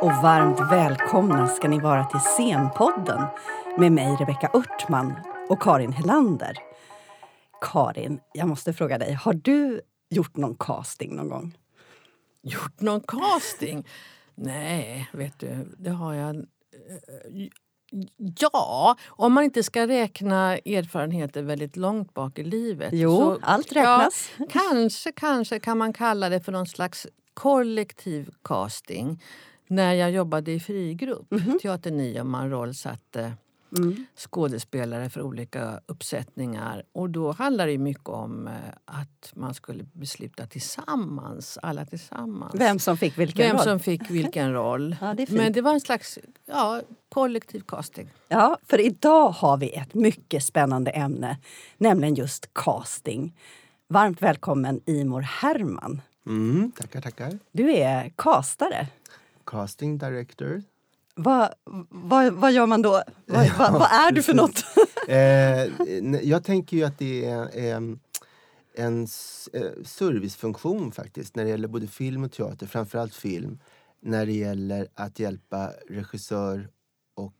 Hej och varmt välkomna ska ni vara till Scenpodden med mig Rebecka Örtman och Karin Helander. Karin, jag måste fråga dig, har du gjort någon casting någon gång? Gjort någon casting? Nej, vet du, det har jag... eh, Ja, om man inte ska räkna erfarenheter väldigt långt bak i livet. Jo, allt räknas. Ja, kanske, kanske kan man kalla det för någon slags kollektiv casting. När jag jobbade i frigrupp, Mhm. Teater 9, och man rollsatte Mm. skådespelare för olika uppsättningar. Och då handlade det mycket om eh, att man skulle besluta tillsammans, alla tillsammans. Vem som fick vilken Vem roll? som fick vilken roll. Ja, det. Men det var en slags ja, kollektiv casting. Ja, för idag har vi ett mycket spännande ämne, nämligen just casting. Varmt välkommen Imor Herman. Mm, tackar, tackar. Du är castare. Casting director. Vad, vad, vad gör man då? Vad, vad, vad är du för något? Eh, jag tänker ju att det är em, en eh, servicefunktion faktiskt när det gäller både film och teater, framförallt film. När det gäller att hjälpa regissör och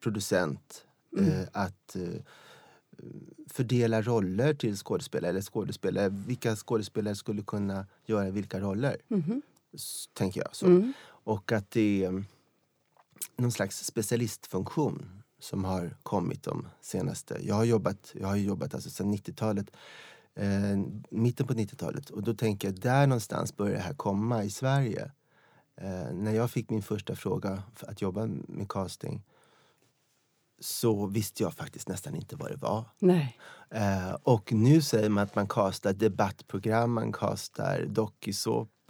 producent eh, att eh, fördela roller till skådespelare. Eller skådespelare. Vilka skådespelare skulle kunna göra vilka roller? S- Tänker jag. så. Och att det är någon slags specialistfunktion som har kommit de senaste... Jag har jobbat, jag har jobbat alltså sedan 90-talet, eh, mitten på 90-talet. Och då tänker jag, där någonstans börjar det här komma i Sverige. Eh, när jag fick min första fråga för att jobba med casting så visste jag faktiskt nästan inte vad det var. Nej. Eh, och nu säger man att man castar debattprogram, man castar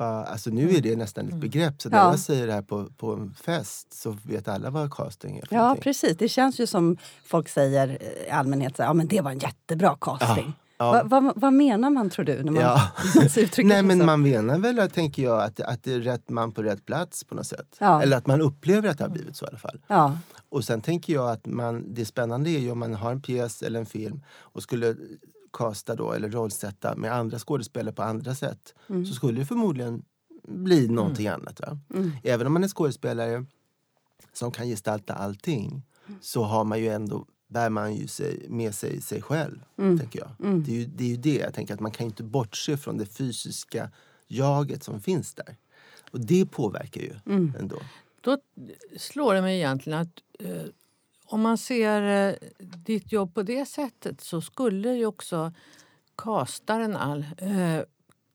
dokusåpa. Alltså nu är det nästan ett begrepp. Så när Ja. jag säger det här på, på en fest så vet alla vad casting är för Ja, någonting. precis. Det känns ju som folk säger eh, i allmänhet, så här, ja men det var en jättebra casting. Ja. Va, va, vad menar man tror du? När man, Ja. Nej men man menar väl, tänker jag, att, att det är rätt man på rätt plats på något sätt. Ja. Eller att man upplever att det har blivit så i alla fall. Ja, Och sen tänker jag att man, det spännande är ju om man har en pjäs eller en film och skulle kasta då eller rollsätta med andra skådespelare på andra sätt så skulle det förmodligen bli någonting annat. Va? Även om man är skådespelare som kan gestalta allting så har man ju ändå bär man ju sig, med sig sig själv. tänker jag. Det, är ju, det är ju det. Jag tänker att man kan inte bortse från det fysiska jaget som finns där. Och det påverkar ju ändå. Då slår det mig egentligen att eh, om man ser eh, ditt jobb på det sättet så skulle ju också castaren all, eh,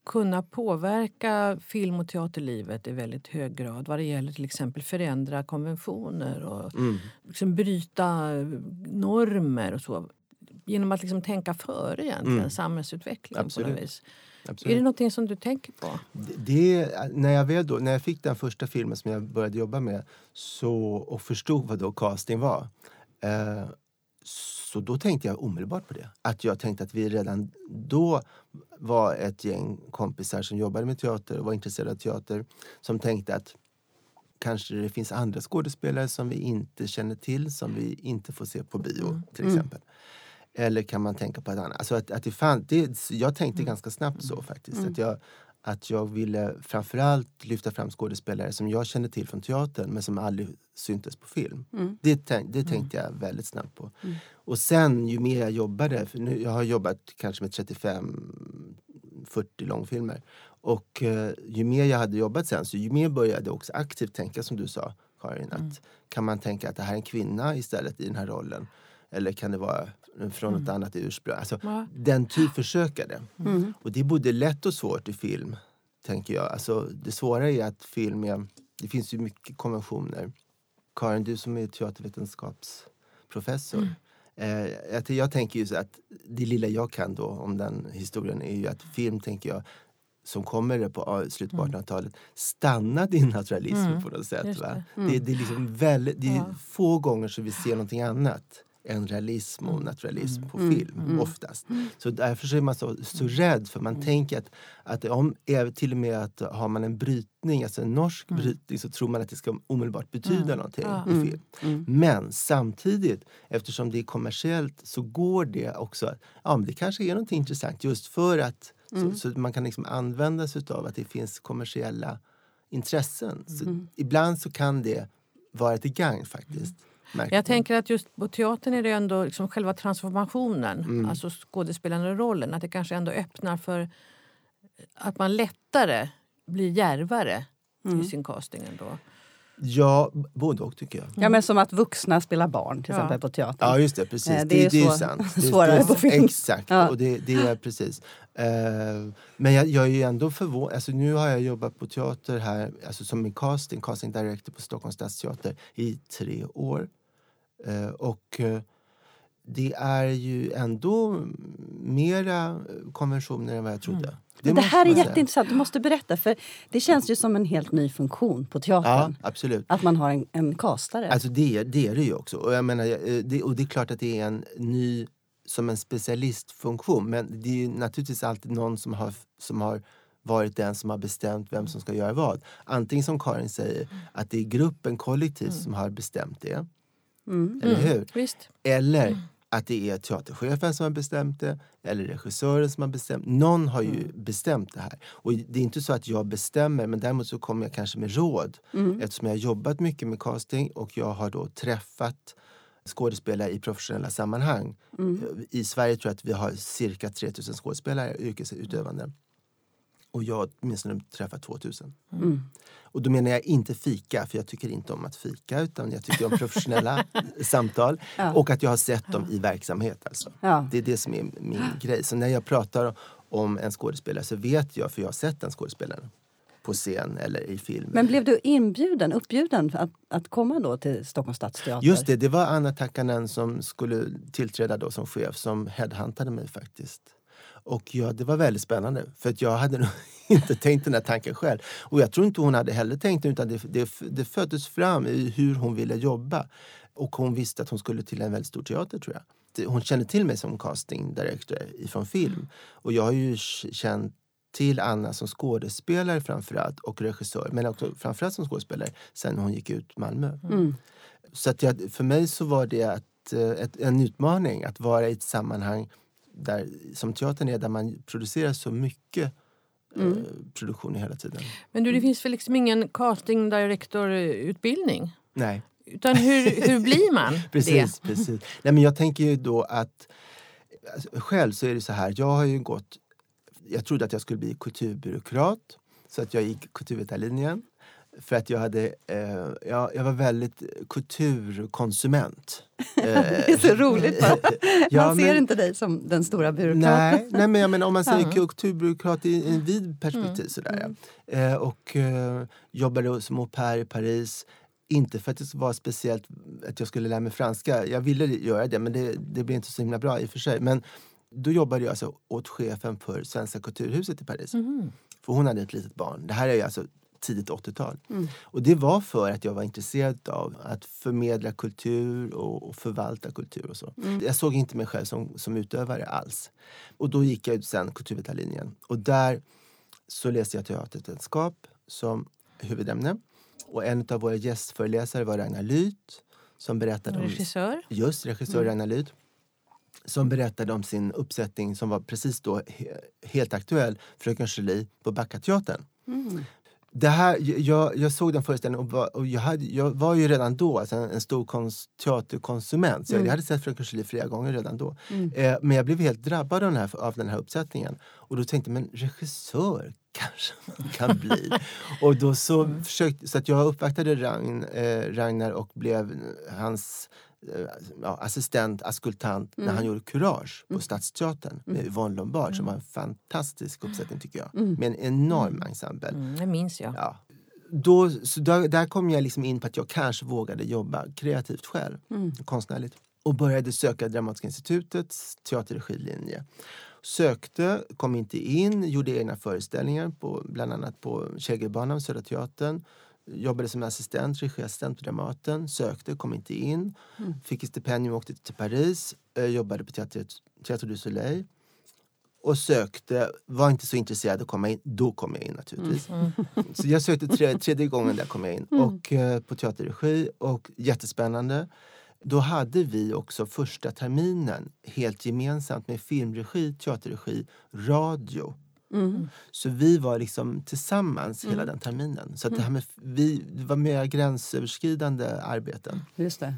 kunna påverka film och teaterlivet i väldigt hög grad vad det gäller till exempel förändra konventioner och Mm. liksom bryta normer och så. Genom att liksom tänka före egentligen, Mm. samhällsutvecklingen på Absolut. något vis. Absolut. Är det någonting som du tänker på? Det, det, när, jag väl då, när jag fick den första filmen som jag började jobba med så, och förstod vad då casting var eh, så då tänkte jag omedelbart på det. Att jag tänkte att vi redan då var ett gäng kompisar som jobbade med teater och var intresserade av teater som tänkte att kanske det finns andra skådespelare som vi inte känner till som vi inte får se på bio till exempel. Eller kan man tänka på ett annat? Alltså att, att det fann, det, jag tänkte ganska snabbt så faktiskt. Att, jag, att jag ville framförallt lyfta fram skådespelare som jag kände till från teatern men som aldrig syntes på film. Det, tänk, det tänkte jag väldigt snabbt på. Och sen ju mer jag jobbade, för nu, jag har jobbat kanske med 35 40 långfilmer. Och eh, ju mer jag hade jobbat sen, så ju mer började jag också aktivt tänka som du sa, Karin. Att kan man tänka att det här är en kvinna istället i den här rollen? Eller kan det vara från något annat ursprung? Alltså, Ja. Den typ försökade. Och det är både lätt och svårt i film, tänker jag. Alltså, det svåra är att film är... Det finns ju mycket konventioner. Karin, du som är teatervetenskapsprofessor. Eh, jag, jag tänker ju att det lilla jag kan då om den historien är ju att film, tänker jag, som kommer på slutet på 1800-talet stannade i naturalismen på något sätt. just Va? det. Det, det är liksom väldigt, det är Ja. få gånger som vi ser någonting annat än realism och naturalism på film oftast. Så därför så är man så, så rädd för man tänker att, att om, till och med att har man en brytning, alltså en norsk brytning så tror man att det ska omedelbart betyda någonting i film. Men samtidigt, eftersom det är kommersiellt så går det också att ja, men det kanske är något intressant just för att så, så man kan liksom använda sig av att det finns kommersiella intressen. Så Mm. ibland så kan det vara till gagn faktiskt. Man. Jag tänker att just på teatern är det ändå liksom själva transformationen, Mm. alltså skådespelande rollen, att det kanske ändå öppnar för att man lättare blir djärvare Mm. i sin casting ändå. Ja, både och tycker jag. Ja, men som att vuxna spelar barn till Ja. exempel på teatern. Ja, just det. Precis. Eh, Det, det är det, är så- sant. Det, svårare det, på film. Exakt. Ja. Och det, det är precis. Eh, men jag, jag är ju ändå förvånad. Alltså, nu har jag jobbat på teater här alltså som en casting, casting director på Stockholms stadsteater i tre år. Eh, och eh, det är ju ändå mera konventioner än vad jag trodde. Mm. Det måste här är jätteintressant, du måste berätta. För Det känns ju som en helt ny funktion på Ja, teatern. absolut. Att man har en, en castare. Alltså det, är- det är det ju också. Och, jag menar, eh, det, och det är klart att det är en ny, som en specialistfunktion. Men det är ju naturligtvis alltid någon som har, som har varit den som har bestämt vem som ska göra vad. Antingen som Karin säger, att det är gruppen, kollektivt som har bestämt det. Mm. Eller hur? Visst. Eller att det är teaterchefen som har bestämt det, eller regissören som har bestämt. Någon har ju bestämt det här. Och det är inte så att jag bestämmer, men däremot så kommer jag kanske med råd. Mm. Eftersom jag har jobbat mycket med casting och jag har då träffat skådespelare i professionella sammanhang. Mm. I Sverige tror jag att vi har cirka 3000 skådespelare yrkesutövande. Och jag åtminstone träffat 2000. Mm. Och då menar jag inte fika, för jag tycker inte om att fika utan jag tycker om professionella samtal. Ja. Och att jag har sett dem i verksamhet. Alltså. Ja. Det är det som är min grej. Så när jag pratar om en skådespelare så vet jag, för jag har sett den skådespelaren på scen eller i film. Men blev du inbjuden, uppbjuden att, att komma då till Stockholms stadsteater? Just det, det var Anna Takkanen som skulle tillträda då som chef som headhuntade mig faktiskt. Och ja, det var väldigt spännande för att jag hade nog inte tänkt den här tanken själv. Och jag tror inte hon hade heller tänkt den utan det, det, det föddes fram i hur hon ville jobba. Och hon visste att hon skulle till en väldigt stor teater tror jag. Hon kände till mig som casting director ifrån film. Och jag har ju känt till Anna som skådespelare framförallt och regissör men också framförallt som skådespelare sen hon gick ut Malmö. Mm. Så att jag, för mig så var det att, eh, ett, en utmaning att vara i ett sammanhang där, som teatern är, där man producerar så mycket Mm. eh, produktioner hela tiden. Men du, det finns väl liksom ingen casting director-utbildning? Nej, Utan hur, hur blir man precis. precis. Nej, men jag tänker ju då att alltså, själv så är det så här, jag har ju gått, jag trodde att jag skulle bli kulturbyråkrat så att jag gick kulturvetarlinjen. För att jag, hade, eh, jag, jag var väldigt kulturkonsument. Det är så roligt. Va? Ja, Man ser men- inte dig som den stora byråkraten. Nej, nej men jag menar, om man säger kulturbyråkrat i en vid perspektiv. Sådär, ja. eh, och eh, jobbade som au pair i Paris. Inte för att det var speciellt att jag skulle lära mig franska. Jag ville göra det, men det, det blev inte så himla bra i och för sig. Men då jobbade jag alltså åt chefen för Svenska kulturhuset i Paris. Mhm. För hon hade ett litet barn. Det här är ju alltså tidigt 80-tal. Mm. Och det var för att jag var intresserad av att förmedla kultur och, och förvalta kultur och så. Mm. Jag såg inte mig själv som, som utövare alls. Och då gick jag ut sen kulturvetarlinjen. Och där så läste jag teatervetenskap som huvudämne. Och en av våra gästföreläsare var Ragnar Lyth som berättade om Regissör? Just regissör Mm. Ragnar Lyth. Som berättade om sin uppsättning som var precis då he, helt aktuell, Fröken Julie på Backateatern. Mm. Det här, jag, jag såg den föreställningen och, var, och jag, hade, jag var ju redan då alltså en, en stor konst, teaterkonsument. Så jag, Mm. jag hade sett Fröken Julie flera gånger redan då. Mm. Eh, men jag blev helt drabbad av den, här, av den här uppsättningen. Och då tänkte jag, men regissör kanske man kan bli. och då så försökte, så att jag uppvaktade Ragn, eh, Ragnar och blev hans ja, assistent, askultant när Mm. han gjorde Courage på Mm. Stadsteatern med Mm. Yvonne Lombard som var en fantastisk uppsättning tycker jag. Mm. Med en enorm ensemble. Mm, det minns jag. Ja. Då, så där, där kom jag liksom in på att jag kanske vågade jobba kreativt själv, Mm. konstnärligt. Och började söka Dramatiska institutets teaterregilinje. Sökte, kom inte in, gjorde egna föreställningar på, bland annat på Kägelbanan, Södra Teatern. Jobbade som assistent, regiassistent på Dramaten. Sökte, kom inte in. Mm. Fick ett stipendium och åkte till Paris. Eh, jobbade på Teater, Teater du Soleil. Och sökte, var inte så intresserad att komma in. Då kom jag in naturligtvis. Mm. Så jag sökte tre, tredje gången där kom jag in. Mm. Och eh, på teaterregi. Och jättespännande. Då hade vi också första terminen helt gemensamt med filmregi, teaterregi, radio Mm. Så vi var liksom tillsammans hela Mm. den terminen. Så det, här med, vi, det var mer gränsöverskridande arbeten. Just det.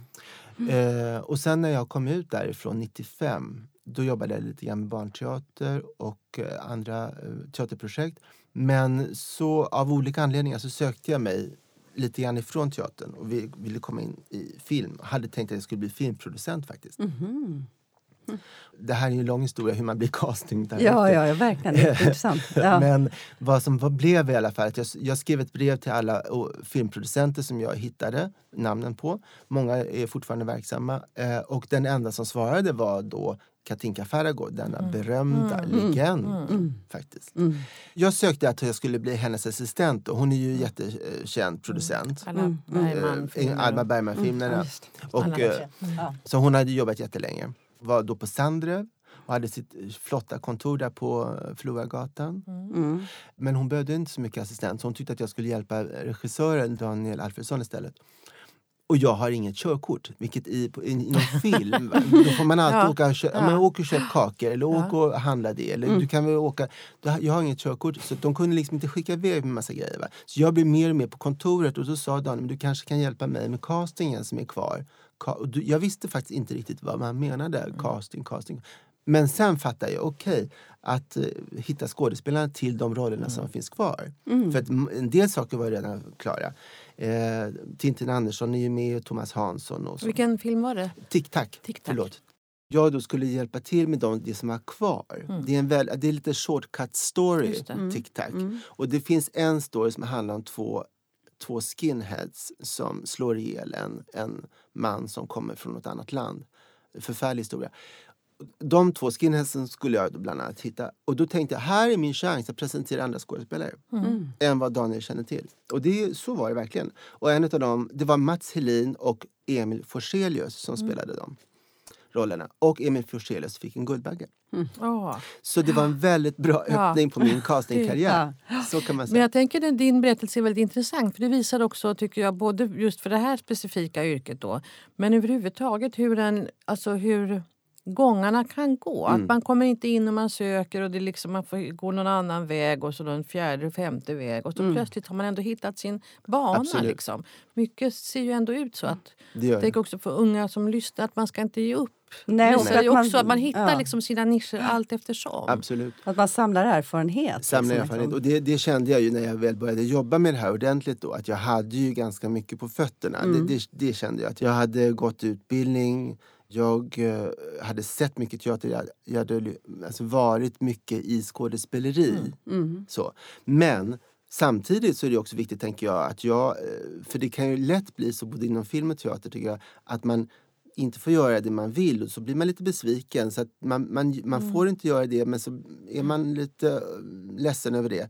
Eh, och sen när jag kom ut därifrån 95 då jobbade jag lite grann med barnteater och eh, andra eh, teaterprojekt. Men så av olika anledningar så sökte jag mig lite grann ifrån teatern och vi ville komma in i film. Jag hade tänkt att jag skulle bli filmproducent faktiskt. Mhm. Det här är ju en lång historia hur man blir casting. Ja, ja, ja, verkligen. Det är intressant. Ja. Men vad som vad blev i alla fall att jag, jag skrev ett brev till alla och, filmproducenter som jag hittade namnen på. Många är fortfarande verksamma. Eh, och den enda som svarade var då Katinka Faragod, denna berömda legend. faktiskt. Mm. Jag sökte att jag skulle bli hennes assistent och hon är ju jättekänd producent. Alla Mm. Bergman-filmer. Eh, Alma Bergman-filmerna. Och, eh, så hon hade jobbat jättelänge. Var då på Sandrev och hade sitt flotta kontor där på eh, Floragatan. Mm. Men hon behövde inte så mycket assistent så hon tyckte att jag skulle hjälpa regissören Daniel Alfredsson istället. Och jag har inget körkort, vilket i, i, i någon film, då får man alltid Ja. åka och köpa, Ja. man åker och köpa kakor eller Ja. åka och handla det. Eller Mm. du kan väl åka, jag har inget körkort så de kunde liksom inte skicka iväg med massa grejer. Va? Så jag blev mer och mer på kontoret och så sa Daniel, men du kanske kan hjälpa mig med castingen som är kvar. Jag visste faktiskt inte riktigt vad man menade, casting, casting. Men sen fattade jag, okej, att eh, hitta skådespelarna till de rollerna som finns kvar. Mm. För att en del saker var redan klara. Eh, Tintin Andersson är ju med, Thomas Hansson och så. Vilken film var det? Tic Tac, Tic Tac. förlåt. Jag då skulle hjälpa till med de, det som var kvar. Mm. Det, är en väl, det är lite shortcut story. Mm. Tic Tac. Mm. Och det finns en story som handlar om två, två skinheads som slår ihjäl en, en man som kommer från något annat land. Förfärlig historia. De två skinheadsen skulle jag bland annat hitta. Och då tänkte jag, här är min chans att presentera andra skådespelare Mm. än vad Daniel känner till. Och det, så var det verkligen. Och en av dem, det var Mats Helin och Emil Forselius som spelade de rollerna. Och Emil Forselius fick en Guldbagge. Åh. Så det var en väldigt bra Ja. öppning på min castingkarriär. Ja. Så kan man Men säga. jag tänker att din berättelse är väldigt intressant för det visar också, tycker jag, både just för det här specifika yrket då, men överhuvudtaget hur, en, alltså hur gångarna kan gå. Mm. Att man kommer inte in och man söker och det liksom, man får gå någon annan väg och så då en fjärde och femte väg och så Mm. plötsligt har man ändå hittat sin bana. Absolut. Liksom. Mycket ser ju ändå ut så. att Det gör Jag det. tänker också för unga som lyssnar att man ska inte ge upp. Nej, visar ju att man- också att man hittar ja. liksom sina nischer allt eftersom. Absolut. Att man samlar erfarenhet. Samla liksom, erfarenhet. liksom. Och det, det kände jag ju när jag väl började jobba med det här ordentligt då. Att jag hade ju ganska mycket på fötterna. Mm. Det, det, det kände jag. Att jag hade gått utbildning. Jag eh, hade sett mycket teater. Jag, jag hade alltså, varit mycket i skådespeleri. Mm. Så. Men samtidigt så är det också viktigt, tänker jag, att jag... eh, För det kan ju lätt bli så, både inom film och teater, tycker jag, att man inte får göra det man vill och så blir man lite besviken. Så att man, man, man får inte göra det men så är man lite eh, ledsen över det.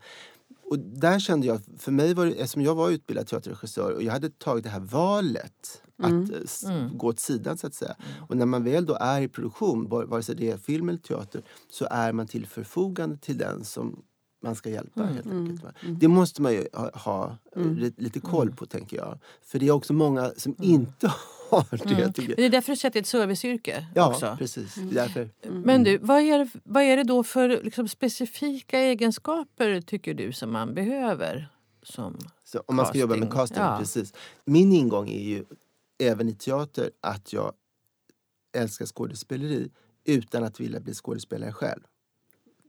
Och där kände jag, för mig var det, eftersom jag var utbildad teaterregissör och jag hade tagit det här valet Mm. att eh, Mm. gå åt sidan så att säga. Och när man väl då är i produktion, var- vare sig det är film eller teater, så är man till förfogande till den som man ska hjälpa. Mm. Helt Mm. enkelt, va? Det måste man ju ha, ha Mm. li- lite koll på, tänker jag. För det är också många som inte har det. Mm. tycker jag. det är därför du sätter ett serviceyrke Ja, också. precis. Är därför. Men du, vad är det, vad är det då för liksom, specifika egenskaper tycker du som man behöver? Som, Så om man ska jobba med casting, ja. precis. Min ingång är ju även i teater att jag älskar skådespeleri utan att vilja bli skådespelare själv.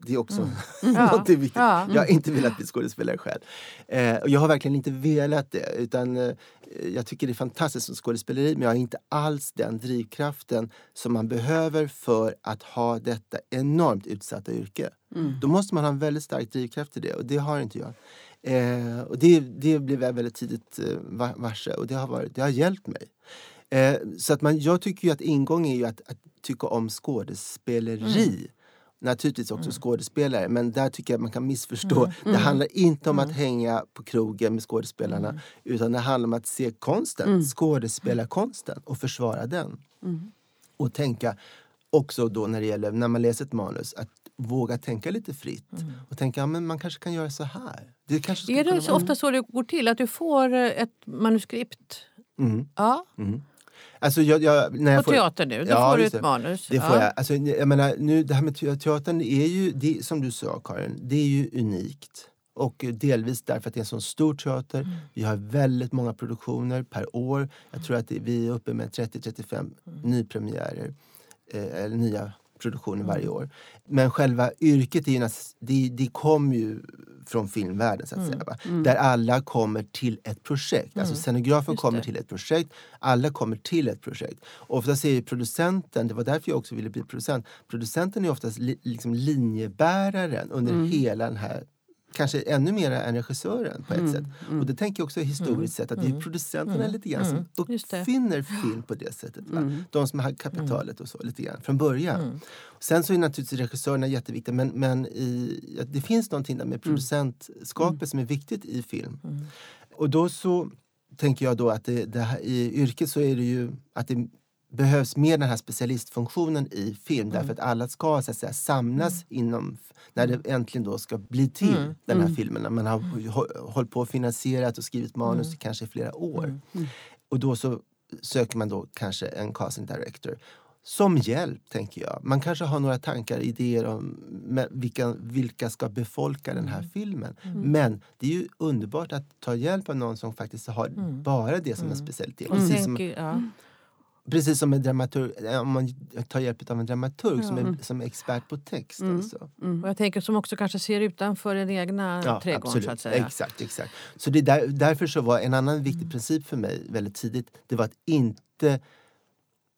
Det är också Ja, något viktigt. ja. Jag har inte velat bli skådespelare själv. Eh, och jag har verkligen inte velat det. Utan, eh, jag tycker det är fantastiskt som skådespeleri men jag har inte alls den drivkraften som man behöver för att ha detta enormt utsatta yrke. Mm. Då måste man ha en väldigt stark drivkraft i det och det har inte jag. Eh, och det, det blev jag väldigt tidigt eh, va- varse och det har, varit, det har hjälpt mig. Eh, så att man, jag tycker ju att ingången är ju att, att tycka om skådespeleri. Naturligtvis också skådespelare, men där tycker jag att man kan missförstå. Det handlar inte om att hänga på krogen med skådespelarna utan det handlar om att se konsten, skådespelarkonsten och försvara den. Mm. Och tänka också då när det gäller när man läser ett manus att våga tänka lite fritt och tänka ja, men man kanske kan göra så här. Det kanske är det så ofta så det går till? Att du får eh, ett manuskript? Mm, Ja. Alltså jag, jag, när jag På teater nu, då Ja, får du ett det. manus. Det får ja. jag. Alltså, jag menar, nu, det här med te- teatern är ju, det, som du sa Karin, det är ju unikt. Och delvis därför att det är en så stor teater. Mm. Vi har väldigt många produktioner per år. Jag tror att vi är uppe med 30-35 Mm. nypremiärer. Eh, eller nya produktioner varje Mm. år. Men själva yrket är ju, det, det kommer ju från filmvärlden så att Mm. säga. Va? Där alla kommer till ett projekt. Alltså scenografen Just kommer det. till ett projekt. Alla kommer till ett projekt. Oftast är ju producenten, det var därför jag också ville bli producent. Producenten är oftast li, liksom linjebäraren under Mm. hela den här Kanske ännu mer än regissören på ett Mm. sätt. Och det tänker jag också historiskt sett att det är producenterna lite grann som Mm. Uppfinner film på det sättet. De som har kapitalet och så lite grann från början. Mm. Sen så är naturligtvis regissörerna jätteviktiga men, men i, ja, det finns någonting där med producentskapet som är viktigt i film. Och då så tänker jag då att det, det här, i yrket så är det ju att det behövs mer den här specialistfunktionen i film därför att alla ska så att säga, samlas inom när det äntligen då ska bli till den här filmen. När man har hå- hållit på och finansierat och skrivit manus kanske i flera år. Och då så söker man då kanske en casting director. Som hjälp, tänker jag. Man kanske har några tankar, idéer om vilka, vilka ska befolka den här filmen. Men det är ju underbart att ta hjälp av någon som faktiskt har bara det som en specialitet. Precis som, ja. Precis som en dramaturg, eh, om man tar hjälp av en dramaturg som, är, som är expert på text. Alltså. Och jag tänker som också kanske ser utanför den egna Ja, trädgården. absolut. Så att säga. Exakt, exakt. Så det är där, därför så var en annan viktig princip för mig väldigt tidigt, det var att inte,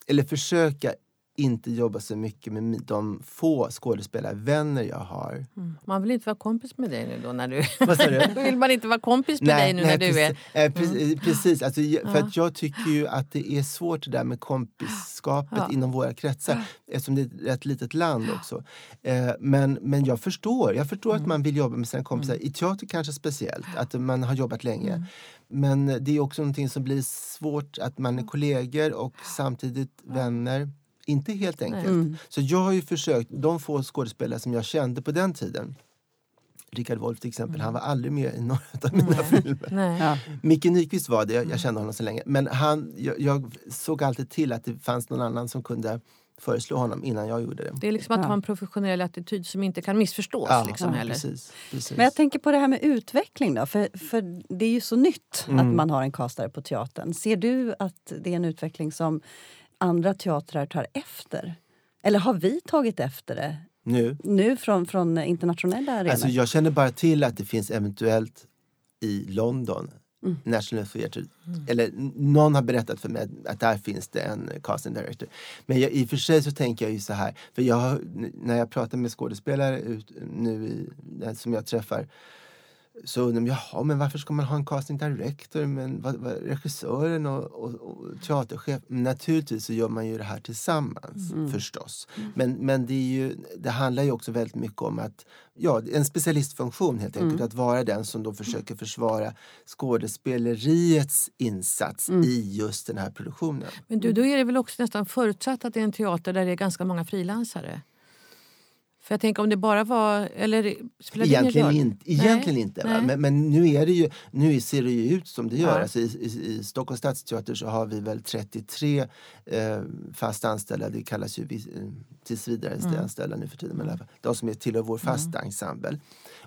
eller försöka inte jobba så mycket med de få skådespelarvänner jag har. Mm. Man vill inte vara kompis med dig nu då när du... Vad sa du? vill man inte vara kompis med dig nu när du är... precis, eh, precis, precis. Alltså, för att jag tycker ju att det är svårt det där med kompisskapet Ja. inom våra kretsar eftersom det är ett litet land också. Eh, men, men jag förstår, jag förstår Mm. att man vill jobba med sina kompisar. I teater kanske speciellt, att man har jobbat länge. Mm. Men det är också någonting som blir svårt att man är kollegor och samtidigt vänner. Inte helt enkelt. Så jag har ju försökt, de få skådespelare som jag kände på den tiden Richard Wolff till exempel, han var aldrig med i några av mina filmer. Nej. Ja. Micke Nyqvist var det, jag kände honom så länge. Men han, jag, jag såg alltid till att det fanns någon annan som kunde föreslå honom innan jag gjorde det. Det är liksom att Ja. ha en professionell attityd som inte kan missförstås. Ja, liksom, ja, heller. precis, precis. Men jag tänker på det här med utveckling då, för, för det är ju så nytt att man har en castare på teatern. Ser du att det är en utveckling som andra teatrar tar efter? Eller har vi tagit efter det Nu, nu från, från internationella arenor? alltså jag känner bara till att det finns eventuellt i London Mm. National Theatre. Eller n- någon har berättat för mig att, att där finns det en casting director. Men jag, i och för sig så tänker jag ju så här. För jag, när jag pratar med skådespelare ut, nu i, den som jag träffar så undrar de, jaha, men varför ska man ha en casting director, men vad, vad, regissören och, och, och teaterchef? Men naturligtvis så gör man ju det här tillsammans förstås. Men, men det, är ju, det handlar ju också väldigt mycket om att, ja, en specialistfunktion helt enkelt. Att vara den som då försöker försvara skådespeleriets insats i just den här produktionen. Men du, då är det väl också nästan förutsatt att det är en teater där det är ganska många frilansare? För jag tänker om det bara var... Eller Egentligen, inte, egentligen inte. Nej. Men, men nu, är det ju, nu ser det ju ut som det gör. Ja. Alltså i, i, I Stockholms stadsteater så har vi väl 33 eh, fast anställda. Det kallas ju eh, tills vidare Mm. anställda nu för tiden. Men de som är tillhör vår fasta ensemble.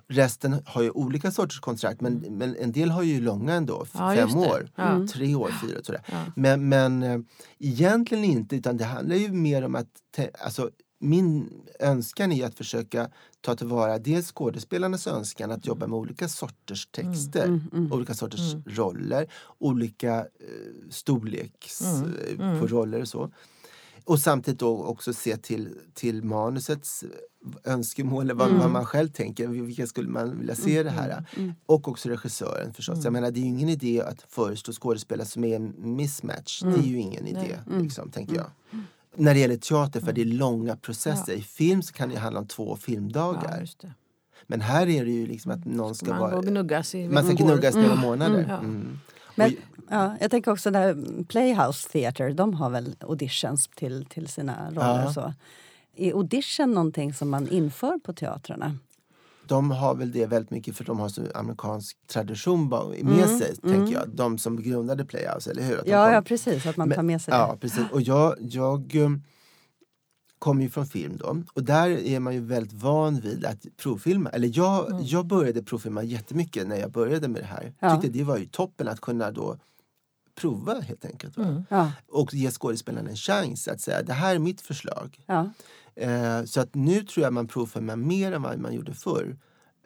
Resten har ju olika sorters kontrakt men, men en del har ju långa ändå. Ja, fem år, Ja. tre år, fyra sådär. Ja. Men, men eh, egentligen inte utan det handlar ju mer om att alltså, min önskan är att försöka ta tillvara dels skådespelarnas önskan att jobba med olika sorters texter, olika sorters roller, olika eh, storleks eh, på roller och så. Och samtidigt då också se till, till manusets önskemål, vad, vad man själv tänker, vilka skulle man vilja se det här? Och också regissören förstås. Jag menar det är ju ingen idé att föreslå skådespelare som är en mismatch. Det är ju ingen idé, liksom, tänker jag. När det gäller teater, för det är långa processer. I film så kan det handla om två filmdagar. Ja, just det. Men här är det ju liksom att någon ska Man går vara... gnuggas i Man ska gnuggas några månader. Ja. Mm. Men, ja, jag tänker också där Playhouse Theatre, de har väl auditions till, till sina roller. Ja. och Så. Är audition någonting som man inför på teatrarna? De har väl det väldigt mycket för de har så amerikansk tradition med Mm, sig, tänker jag. De som grundade Playhouse, eller hur? Att Ja, kom- ja, precis. Att man tar med sig det. Ja, precis. Och jag, jag um, kommer ju från film då. Och där är man ju väldigt van vid att provfilma. Eller jag, jag började provfilma jättemycket när jag började med det här. Ja. Tyckte det var ju toppen att kunna då prova helt enkelt. Va? Ja, Och ge skådespelarna en chans att säga det här är mitt förslag. ja. Eh, så att nu tror jag man provfilmar mer än vad man gjorde förr.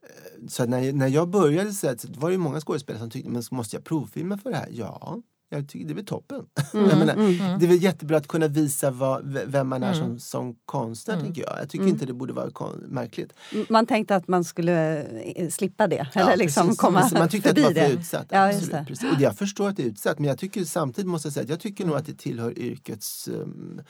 Eh, så när, när jag började så, var det många skådespelare som tyckte men måste jag provfilma för det här? Ja, jag tycker det är väl toppen. jag menar, Det är väl jättebra att kunna visa vad, vem man är som, som konstnär, tänker jag. Jag tycker inte det borde vara märkligt. Man tänkte att man skulle eh, slippa det, Ja, eller liksom precis. komma Precis. Man tyckte att det var för det. utsatt. Ja, absolut. Precis. Och jag förstår att det är utsatt, men jag tycker samtidigt måste jag säga att jag tycker nog att det tillhör yrkets... Um,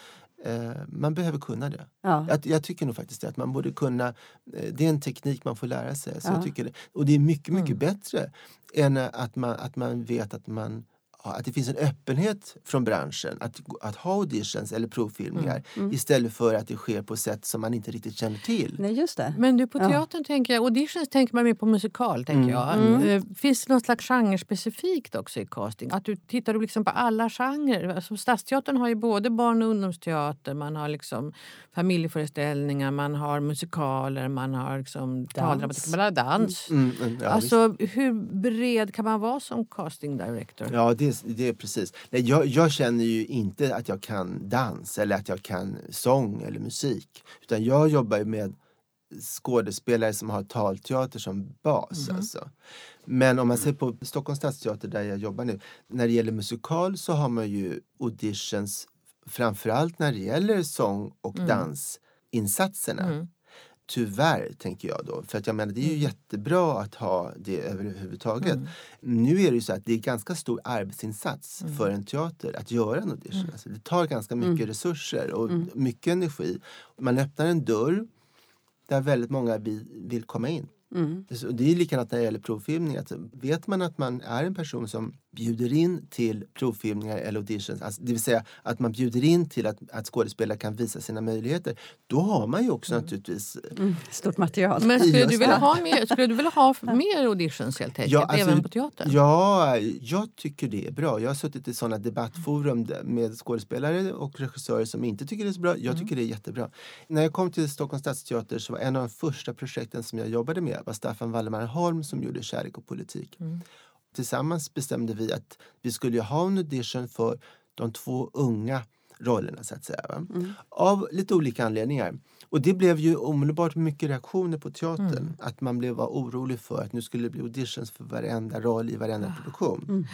eh, man behöver kunna det. Ja. Jag, jag tycker nog faktiskt det, att man borde kunna... Eh, det är en teknik man får lära sig. Så Ja. jag tycker det, och det är mycket, mycket bättre än att man, att man vet att man att det finns en öppenhet från branschen att, att ha auditions eller provfilmningar istället för att det sker på sätt som man inte riktigt känner till. Nej, just det. Men du, på Ja. teatern tänker jag, auditions tänker man mer på musikal. tänker jag. Eh, Finns det något slags genre-specifikt också i casting? Att du tittar du liksom på alla genrer? Alltså, Stadsteatern har ju både barn och ungdomsteater, man har liksom familjeföreställningar, man har musikaler, man har liksom taldramatik, man har dans. Mm, mm, ja, alltså, hur bred kan man vara som casting director? Ja, det, det är precis. Nej, jag, jag känner ju inte att jag kan dans eller att jag kan sång eller musik. Utan jag jobbar med skådespelare som har talteater som bas. Alltså. Men om man ser på Stockholms stadsteater där jag jobbar nu. När det gäller musikal så har man ju auditions framförallt när det gäller sång och dansinsatserna. Tyvärr, tänker jag då. För att jag menar, det är ju jättebra att ha det överhuvudtaget. Nu är det ju så att det är ganska stor arbetsinsats för en teater att göra en audition. Alltså, det tar ganska mycket resurser och mycket energi. Man öppnar en dörr där väldigt många vill, komma in. Det är likadant när det gäller provfilmning. Att vet man att man är en person som bjuder in till provfilmningar eller auditions, alltså, det vill säga att man bjuder in till att, att skådespelare kan visa sina möjligheter, då har man ju också naturligtvis Stort material. Men skulle du, vilja ha mer, skulle du vilja ha mer auditions helt enkelt, Ja, alltså, även på teatern? Ja, jag tycker det är bra. Jag har suttit i sådana debattforum med skådespelare och regissörer som inte tycker det är så bra. Jag tycker det är jättebra. När jag kom till Stockholms stadsteater så var en av de första projekten som jag jobbade med var Staffan Waldemar Holm som gjorde Kärlek och politik. Tillsammans bestämde vi att vi skulle ha en audition för de två unga rollerna så att säga. Va? Av lite olika anledningar. Och det blev ju omedelbart mycket reaktioner på teatern. Att man blev orolig för att nu skulle det bli auditions för varenda roll i varenda produktion.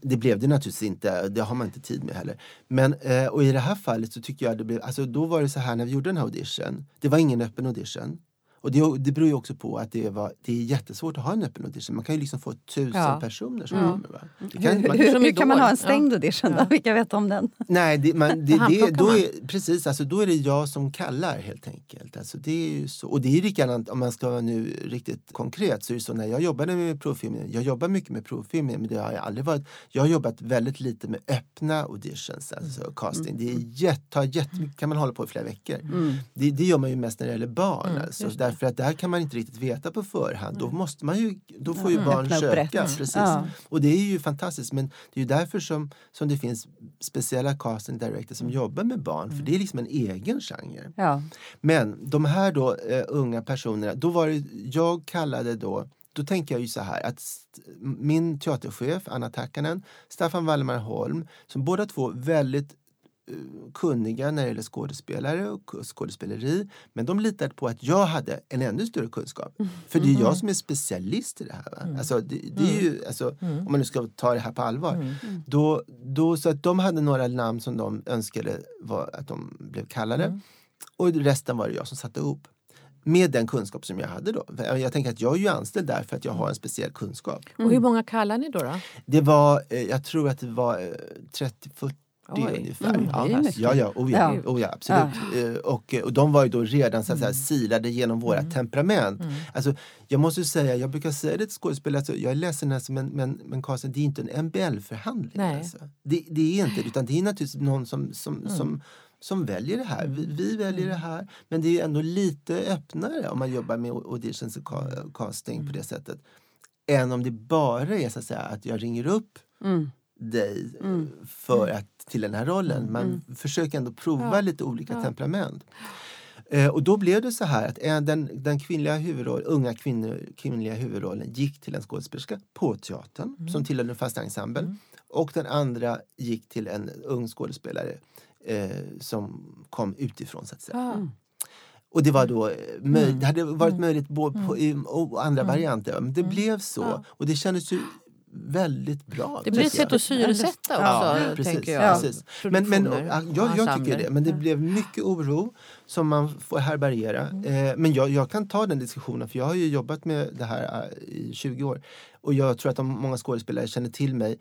Det blev det naturligtvis inte, det har man inte tid med heller. Men, eh, och i det här fallet så tycker jag det blev, alltså då var det så här när vi gjorde den här audition. Det var ingen öppen audition. Och det, det beror ju också på att det, var, det är jättesvårt att ha en öppen audition. Man kan ju liksom få tusen Ja. personer som Ja. kommer. Va? Det kan, hur man, hur, hur kan man ha en stängd audition då? Vilka vet om den? Nej, det, man, det, det, då är, precis, alltså, då är det jag som kallar helt enkelt. Alltså, det är ju så, och det är likadant om man ska vara nu riktigt konkret så är det så när jag jobbade med provfilmning, jag jobbar mycket med provfilmning men det har jag aldrig varit, jag har jobbat väldigt lite med öppna auditions, alltså casting. Det är jätt, tar jättemycket, kan man hålla på i flera veckor. Det, det gör man ju mest när det gäller barn, alltså, därför att där kan man inte riktigt veta på förhand. Då, måste man ju, då får ju barn Öppna upp söka. Precis. Ja. Och det är ju fantastiskt men det är ju därför som, som det finns speciella casting directors som jobbar med barn för det är liksom en egen genre. Ja. Men de här då eh, unga personerna, då var det, jag kallade då då tänker jag ju så här att min teaterchef Anna Takkanen, Staffan Waldemar Holm, som båda två väldigt kunniga när det gäller skådespelare och skådespeleri. Men de litade på att jag hade en ännu större kunskap. För det är jag som är specialist i det här. Va? Alltså, det, det är ju, alltså, Om man nu ska ta det här på allvar. Då, då, så att de hade några namn som de önskade var, att de blev kallade. Och resten var det jag som satte ihop. Med den kunskap som jag hade då. Jag tänker att jag är ju anställd där för att jag har en speciell kunskap. Och hur många kallar ni då? då? Det var, eh, jag tror att det var eh, 30-40 Oj. ungefär. Mm, ja. det ja, ja, oh ja, Ja. oh ja absolut. Eh, Och, eh, och de var ju då redan så att säga, silade genom våra temperament. Alltså, jag måste säga, jag brukar säga det till skådespelare, alltså, jag är ledsen alltså, men, men, men Karlsson, det är inte en MBL-förhandling. Alltså. Det, det är inte utan det är naturligtvis någon som, som, som som väljer det här. Vi, vi väljer det här. Men det är ändå lite öppnare om man jobbar med auditions och ca- casting på det sättet. Än om det bara är så att, säga, att jag ringer upp Mm. Dig för att, till den här rollen. Man försöker ändå prova Ja. lite olika Ja. temperament. Eh, och då blev det så här att en, den, den kvinnliga huvudroll, unga kvinnor, kvinnliga huvudrollen gick till en skådespelerska på teatern som tillhörde den fasta ensemblen. Och den andra gick till en ung skådespelare eh, som kom utifrån så att säga. Ja. Och det var då eh, möj- Mm. det hade varit möjligt både på, i, och andra varianter. Men det blev så. Mm. Och det kändes ju väldigt bra. Det blir ett sätt att syresätta också, Ja, precis, tänker jag. precis. Men, men, jag, jag tycker det. Men det blev mycket oro som man får härbärgera. Eh, men jag, jag kan ta den diskussionen för jag har ju jobbat med det här eh, i 20 år. Och jag tror att de, många skådespelare känner till mig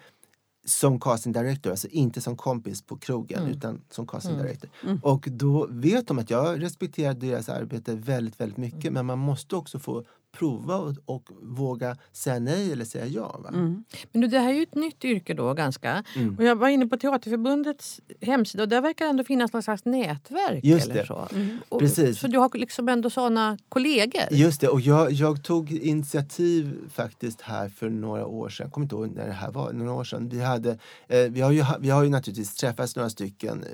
som casting director, alltså inte som kompis på krogen Mm. utan som casting director. Och då vet de att jag respekterar deras arbete väldigt, väldigt mycket Mm. men man måste också få prova och, och våga säga nej eller säga ja. Va? Mm. Men det här är ju ett nytt yrke då ganska. Mm. Och jag var inne på Teaterförbundets hemsida och där verkar ändå finnas någon slags nätverk. Just eller det. Så. Och, Precis. så du har liksom ändå såna kollegor? Just det, och jag, jag tog initiativ faktiskt här för några år sedan. Jag kommer inte ihåg när det här var. Några år sedan. Vi, hade, eh, vi, har ju, vi har ju naturligtvis träffats några stycken eh,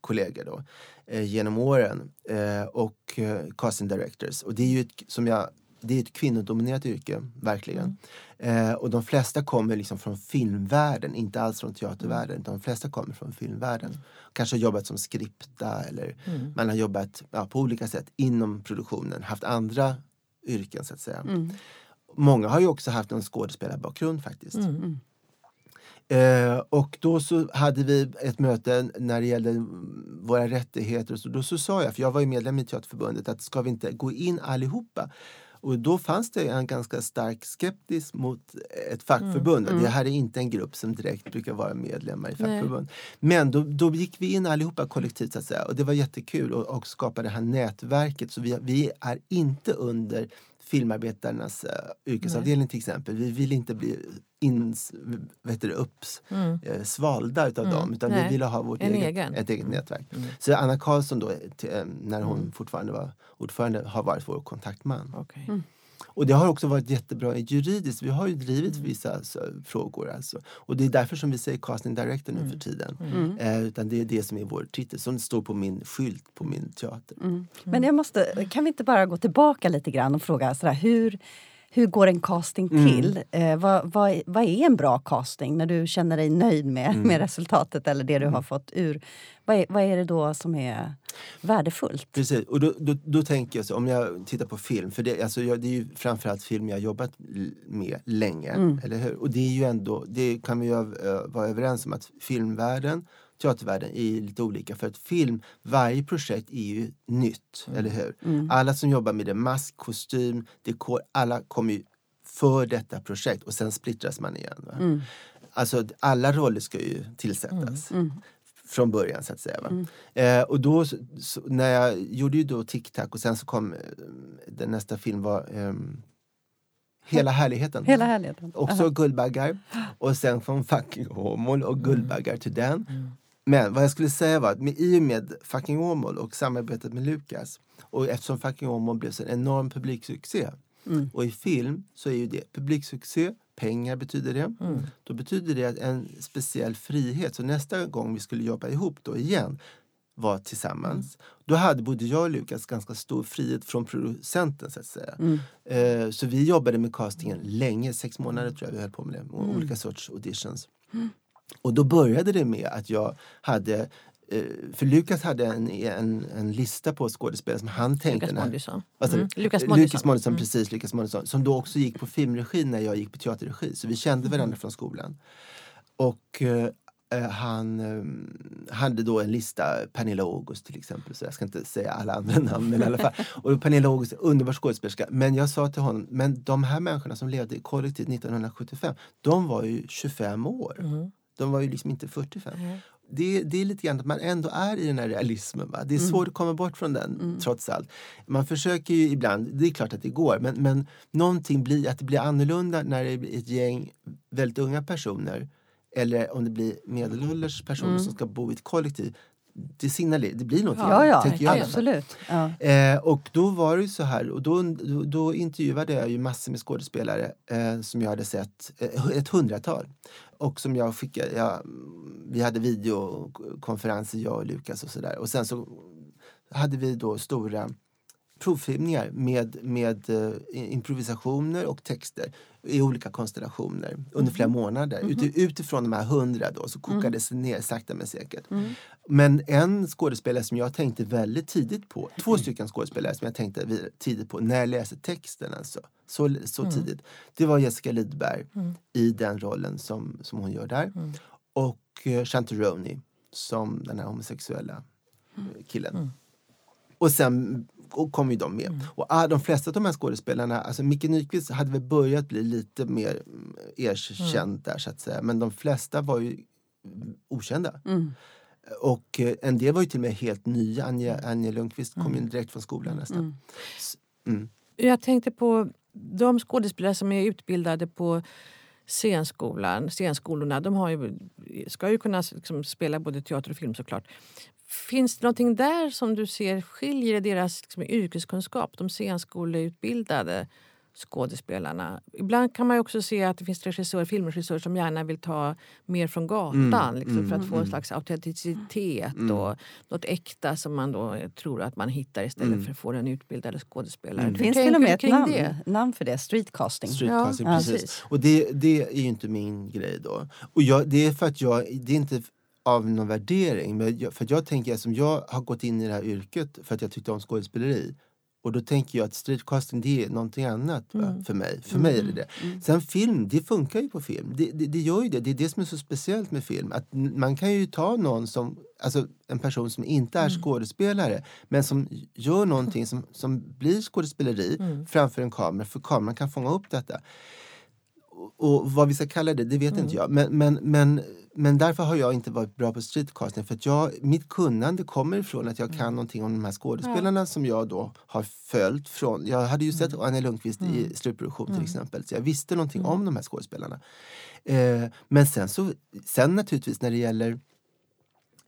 kollegor då, eh, genom åren. Eh, och eh, casting directors. Och det är ju ett, som jag, det är ett kvinnodominerat yrke, verkligen. Eh, och de flesta kommer liksom från filmvärlden, inte alls från teatervärlden. De flesta kommer från filmvärlden. Kanske har jobbat som skripta eller Mm. man har jobbat ja, på olika sätt inom produktionen, haft andra yrken så att säga. Mm. Många har ju också haft en skådespelarbakgrund faktiskt. Mm. Eh, och då så hade vi ett möte när det gällde mm, våra rättigheter. Och så, då så sa jag, för jag var ju medlem i Teaterförbundet, att ska vi inte gå in allihopa? Och då fanns det en ganska stark skeptisk mot ett fackförbund. Det här är inte en grupp som direkt brukar vara medlemmar i Nej. fackförbund. Men då, då gick vi in allihopa kollektivt så att säga. Och det var jättekul och, och skapa det här nätverket. Så vi, vi är inte under filmarbetarnas uh, yrkesavdelning till exempel. Vi vill inte bli ins, vet du, upps, Mm. eh, svalda utav dem utan Nej. vi ville ha vårt En eget, egen. ett eget nätverk. Så Anna Karlsson då, t- eh, när hon fortfarande var ordförande, har varit vår kontaktman. Okej. Och det har också varit jättebra juridiskt. Vi har ju drivit vissa så, frågor. Alltså. Och det är därför som vi säger casting director nu för tiden. Eh, utan det är det som är vår titel, som står på min skylt på min teater. Mm. Men jag måste, kan vi inte bara gå tillbaka lite grann och fråga sådär, hur, hur går en casting till? Eh, vad, vad, vad är en bra casting när du känner dig nöjd med, med resultatet eller det du har fått ur? Vad är, vad är det då som är värdefullt? Precis, och då, då, då tänker jag så, om jag tittar på film, för det, alltså jag, det är ju framförallt film jag har jobbat med länge, eller hur? Och det är ju ändå, det kan vi ju ö- vara överens om att filmvärlden, teatervärlden är lite olika. För att film, varje projekt är ju nytt, eller hur? Alla som jobbar med det, mask, kostym, dekor, alla kommer ju för detta projekt och sen splittras man igen. Va? Alltså alla roller ska ju tillsättas från början så att säga. Va? Eh, och då, så, när jag gjorde ju då Tic Tac och sen så kom eh, den nästa film var ehm, Hela härligheten. Hela härligheten. Också Guldbaggar. Och sen kom Fucking Åmål och Guldbaggar till den. Men vad jag skulle säga var att med, i och med Fucking Åmål och samarbetet med Lukas och eftersom Fucking Åmål blev så en enorm publiksuccé och i film så är ju det publiksuccé, pengar betyder det. Då betyder det att en speciell frihet. Så nästa gång vi skulle jobba ihop då igen var tillsammans. Då hade både jag och Lukas ganska stor frihet från producenten så att säga. Eh, så vi jobbade med castingen länge, sex månader tror jag vi höll på med det. Och Olika sorts auditions. Och då började det med att jag hade eh, för Lukas hade en, en, en lista på skådespelare som han tänkte... Lukas Moodysson. du? Mm. Lukas Eh, Moodysson. Moodysson, precis. Lukas Moodysson, som då också gick på filmregi när jag gick på teaterregi. Så vi kände varandra från skolan. Och eh, eh, han eh, hade då en lista, Pernilla August till exempel. Så jag ska inte säga alla andra namn. Men i alla fall. Och Pernilla August, underbar skådespelerska. Men jag sa till honom, men de här människorna som levde i kollektivt 1975, de var ju 25 år. Mm. De var ju liksom inte 45. Det, det är lite grann att man ändå är i den här realismen. Va? Det är svårt att komma bort från den trots allt. Man försöker ju ibland, det är klart att det går, men, men någonting blir, att det blir annorlunda när det blir ett gäng väldigt unga personer eller om det blir medelålders personer som ska bo i ett kollektiv. det signalerar, det blir någonting. Ja, ja, tänker jag. absolut. Ja. Eh, och då var det ju så här, och då, då, då intervjuade jag ju massor med skådespelare eh, som jag hade sett, eh, ett hundratal. Och som jag skickade, ja, vi hade videokonferenser jag och Lukas och sådär. Och sen så hade vi då stora provfilmningar med, med uh, improvisationer och texter i olika konstellationer under flera månader. Mm -hmm. utifrån de här hundra då så kokades mm. det ner sakta men säkert. Mm. Men en skådespelare som jag tänkte väldigt tidigt på, två stycken skådespelare som jag tänkte tidigt på när jag läste texten alltså, så, så mm. tidigt. Det var Jessica Lidberg mm. i den rollen som, som hon gör där. Mm. Och uh, Chantaroni som den här homosexuella killen. Och sen och kom ju de med. Mm. Och ah, de flesta av de här skådespelarna, alltså Micke Nyqvist hade väl börjat bli lite mer mm, erkänd mm. där så att säga. Men de flesta var ju okända. Mm. Och eh, en del var ju till och med helt nya. Anja, mm. Anja Lundqvist kom ju mm. direkt från skolan nästan. Jag tänkte på de skådespelare som är utbildade på scenskolan, scenskolorna, de har ju, ska ju kunna liksom spela både teater och film såklart. Finns det någonting där som du ser skiljer deras liksom, yrkeskunskap, de scenskoleutbildade skådespelarna? Ibland kan man också se att det finns regissörer, filmregissörer som gärna vill ta mer från gatan mm, liksom, mm, för att få en mm. slags autenticitet mm. och något äkta som man då tror att man hittar istället mm. för att få den utbildade skådespelaren. Det finns till och med ett namn, det? namn för det, streetcasting. Streetcasting, ja. precis. Ja, precis. Och det, det är ju inte min grej då. Och jag, det är för att jag, det är inte av någon värdering. Men jag, för jag tänker som jag har gått in i det här yrket för att jag tyckte om skådespeleri. Och då tänker jag att streetcasting det är någonting annat mm. för mig. För mm. mig är det det. Mm. Sen film, det funkar ju på film. Det, det, det, gör ju det. Det är det som är så speciellt med film. Att man kan ju ta någon som, alltså en person som inte är mm. skådespelare men som gör någonting som, som blir skådespeleri mm. framför en kamera. För kameran kan fånga upp detta. Och vad vi ska kalla det, det vet mm. inte jag. Men, men, men, men därför har jag inte varit bra på streetcasting. För att jag, mitt kunnande kommer ifrån att jag kan mm. någonting om de här skådespelarna ja. som jag då har följt från. Jag hade ju sett mm. Anja Lundqvist mm. i slutproduktion till mm. exempel. Så jag visste någonting mm. om de här skådespelarna. Eh, men sen så, sen naturligtvis när det gäller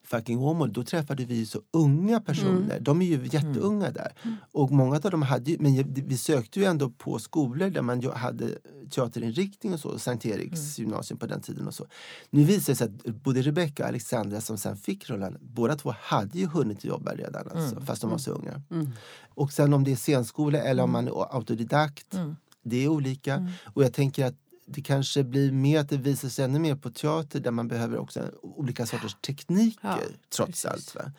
fucking Åmål, då träffade vi så unga personer. Mm. De är ju jätteunga mm. där. Mm. Och många av dem hade ju, men vi sökte ju ändå på skolor där man hade teaterinriktning och så, Sankt Eriks mm. gymnasium på den tiden och så. Nu visar det sig att både Rebecca och Alexandra som sen fick rollen, båda två hade ju hunnit jobba redan alltså, mm. fast de var så unga. Mm. Och sen om det är scenskola eller om man är autodidakt, det är olika. Och jag tänker att det kanske blir mer att det visar sig ännu mer på teater där man behöver också olika sorters tekniker ja, trots precis. allt. Va?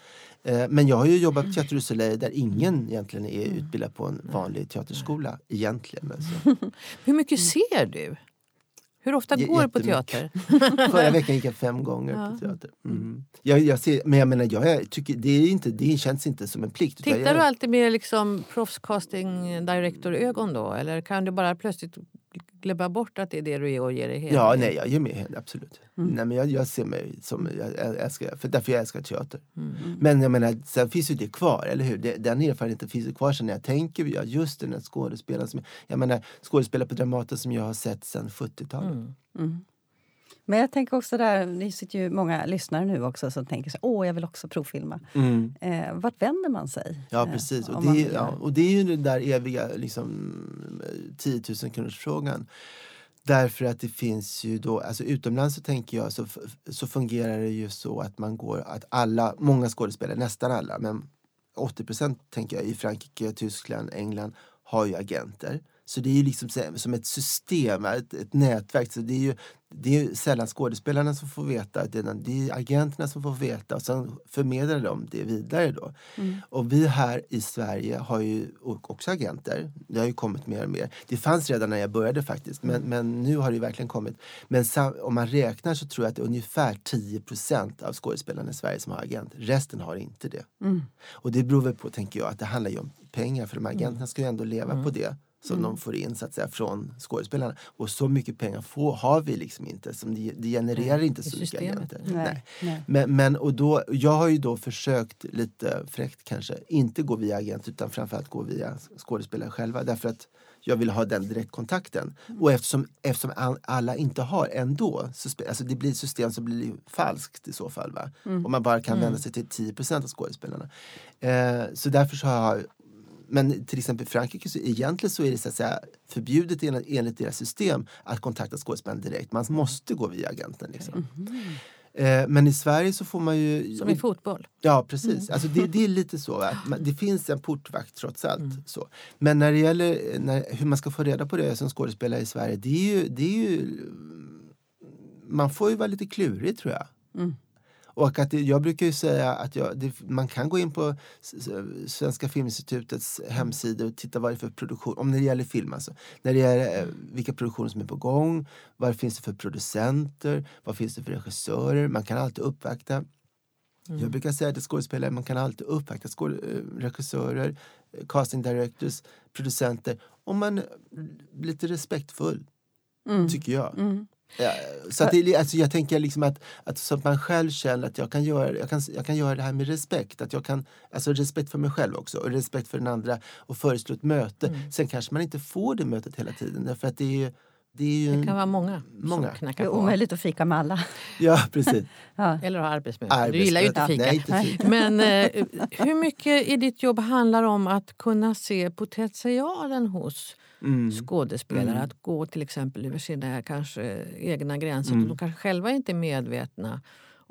Eh, men jag har ju jobbat på Teater du Soleil där ingen egentligen är mm. utbildad på en vanlig teaterskola egentligen. Alltså. Hur mycket ser du? Hur ofta går du på teater? Förra veckan gick jag fem gånger ja. på teater. Mm. Jag, jag ser, men jag menar, jag tycker, det, är inte, det känns inte som en plikt. Tittar jag, du alltid med liksom proffscasting director-ögon då? Eller kan du bara plötsligt glömma bort att det är det du är och ger dig heder? Ja, nej, jag ger mig heder, absolut. Mm. Nej, men jag, jag, ser mig som, jag, älskar, för därför jag älskar teater. Mm. Men jag menar, sen finns ju det kvar, eller hur? Det, den erfarenheten finns ju kvar sen när jag tänker, ja, just den här skådespelaren som, jag menar, skådespelare på Dramaten som jag har sett sen 70-talet. Mm. Men jag tänker också där, det sitter ju många lyssnare nu också som tänker så åh jag vill också provfilma. Mm. Eh, vart vänder man sig? Ja eh, precis, eh, och, det, ja, och det är ju den där eviga liksom, 10 000 kronors frågan. Därför att det finns ju då, alltså utomlands så tänker jag så, så fungerar det ju så att man går, att alla, många skådespelare, nästan alla, men 80 procent tänker jag i Frankrike, Tyskland, England har ju agenter. Så det är ju liksom som ett system, ett, ett nätverk. Så det är ju det är sällan skådespelarna som får veta, det är, det är agenterna som får veta och sen förmedlar de det vidare. Då. Mm. Och vi här i Sverige har ju också agenter. Det har ju kommit mer och mer. Det fanns redan när jag började faktiskt, men, mm. men nu har det verkligen kommit. Men om man räknar så tror jag att det är ungefär 10% av skådespelarna i Sverige som har agent. Resten har inte det. Mm. Och det beror väl på, tänker jag, att det handlar ju om pengar för de agenterna ska ju ändå leva på mm. det som mm. de får in så att säga, från skådespelarna. Och så mycket pengar får, har vi liksom inte. Som det, det genererar Nej, inte så mycket agenter. Nej. Nej. Men, men, och då, jag har ju då försökt, lite fräckt kanske, inte gå via agent utan framförallt gå via skådespelare själva. Därför att jag vill ha den direktkontakten. Mm. Och eftersom, eftersom alla inte har ändå, så alltså det blir ett system som blir falskt i så fall. Va? Mm. Om man bara kan vända mm. sig till 10% av skådespelarna. Eh, så därför så har jag men till exempel i Frankrike, så egentligen så är det så att säga, förbjudet enligt, enligt deras system att kontakta skådespelaren direkt. Man måste gå via agenten. Liksom. Mm. Men i Sverige så får man ju... Som i fotboll? Ja, precis. Mm. Alltså det, det, är lite så. Att man, det finns en portvakt trots allt. Mm. Så. Men när det gäller när, hur man ska få reda på det som skådespelare i Sverige, det är ju... Det är ju man får ju vara lite klurig tror jag. Mm. Och att det, jag brukar ju säga att jag, det, man kan gå in på Svenska Filminstitutets hemsida och titta vad det är för produktion, om det gäller film alltså. När det gäller eh, vilka produktioner som är på gång, vad finns det för producenter, vad finns det för regissörer. Man kan alltid uppvakta. Mm. Jag brukar säga till skådespelare, man kan alltid uppvakta eh, regissörer, eh, casting directors, producenter om man är lite respektfull, mm. tycker jag. Mm. Ja, så att det, alltså jag tänker liksom att, att, så att man själv känner att jag kan, göra, jag, kan, jag kan göra det här med respekt. Att jag kan, alltså respekt för mig själv också och respekt för den andra och föreslå ett möte. Mm. Sen kanske man inte får det mötet hela tiden därför att det är det, är det kan vara många, många. som knackar på. Det är omöjligt att fika med alla. Ja, precis. ja. Eller ha arbetsmöte. Du gillar ju inte fika. Nej, inte fika. Men eh, hur mycket i ditt jobb handlar om att kunna se potentialen hos mm. skådespelare mm. att gå till exempel över sina kanske egna gränser. Mm. De kanske själva inte är medvetna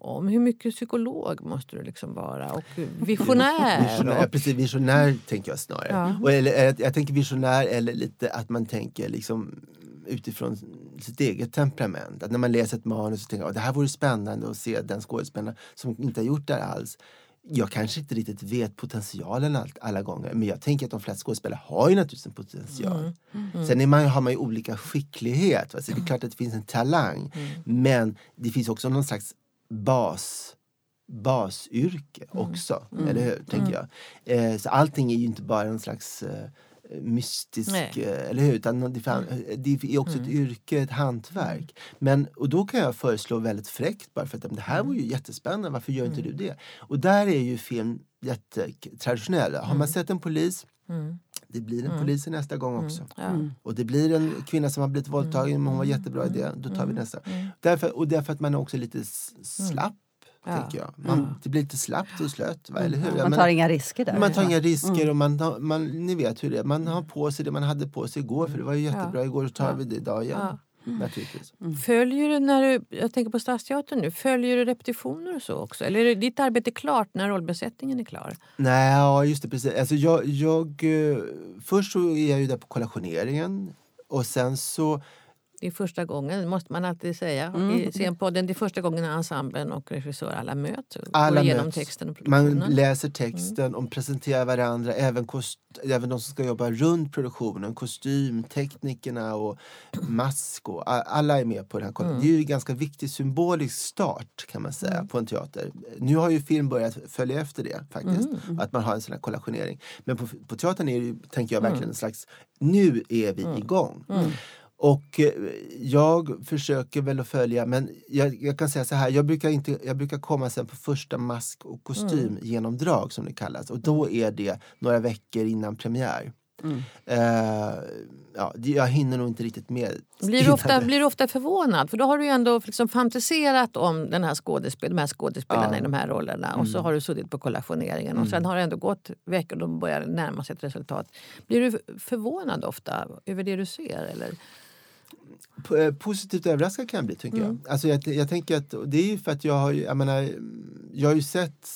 om hur mycket psykolog måste du liksom vara och visionär. visionär och... Precis, visionär tänker jag snarare. Ja. Och eller, jag tänker visionär eller lite att man tänker liksom utifrån sitt eget temperament. Att när man läser ett manus så tänker att det här vore spännande att se den skådespelaren som inte har gjort det alls jag kanske inte riktigt vet potentialen allt, alla gånger men jag tänker att de flesta skådespelare har ju naturligtvis en potential. Mm. Mm. Sen är man, har man ju olika skicklighet. Va? Så det är klart att det finns en talang mm. men det finns också någon slags bas basyrke mm. också, mm. eller hur? Tänker mm. jag. Eh, så allting är ju inte bara en slags eh, mystisk, Nej. Eh, eller hur? Utan det, det är också ett yrke, ett hantverk. Men, och då kan jag föreslå väldigt fräckt bara för att det här vore ju jättespännande, varför gör inte du det? Och där är ju film jättetraditionell. Har man sett en polis det blir en mm. polis nästa gång också. Mm. Och det blir en kvinna som har blivit våldtagen men hon var jättebra i det. Då tar vi nästa. Därför, och därför att man är också lite slapp Ja. Tänker jag. Man, mm. Det blir lite slappt och slött. Va? Eller hur? Man tar men, inga risker där. Man tar inga risker mm. och man, man, ni vet hur det är. Man har på sig det man hade på sig igår för det var ju jättebra ja. igår så tar vi det idag igen. Ja. Mm. Mm. Följer du, när du, jag tänker på Stadsteatern nu, följer du repetitioner och så också? Eller är ditt arbete klart när rollbesättningen är klar? Nej, ja, just det. Precis. Alltså jag, jag, eh, först så är jag ju där på kollationeringen och sen så det är första gången, måste man alltid säga. Mm. I scenpodden, det är första gången ensemblen och regissör alla möts. Alla möts. texten Man läser texten mm. och presenterar varandra. Även, kost, även de som ska jobba runt produktionen. Kostym, teknikerna och mask. Och, alla är med på den här mm. Det är ju en ganska viktig symbolisk start kan man säga mm. på en teater. Nu har ju film börjat följa efter det faktiskt. Mm. Att man har en sån här kollationering. Men på, på teatern är det, tänker jag verkligen en slags, nu är vi igång. Och eh, jag försöker väl att följa, men jag, jag, kan säga så här, jag brukar, inte, jag brukar komma sen på första mask och kostymgenomdrag mm. som det kallas. Och då är det några veckor innan premiär. Mm. Uh, ja, jag hinner nog inte riktigt med. Blir du, ofta, blir du ofta förvånad? För då har du ju ändå liksom fantiserat om den här skådespel, de här skådespelarna ja. i de här rollerna. Mm. Och så mm. har du suttit på kollationeringen. Mm. Och sen har det ändå gått veckor och de börjar närma sig ett resultat. Blir du förvånad ofta över det du ser? Eller? Eh, positivt överraskad kan jag bli tycker mm. jag. Alltså jag, jag tänker att det är ju för att jag har jag menar, jag har ju sett,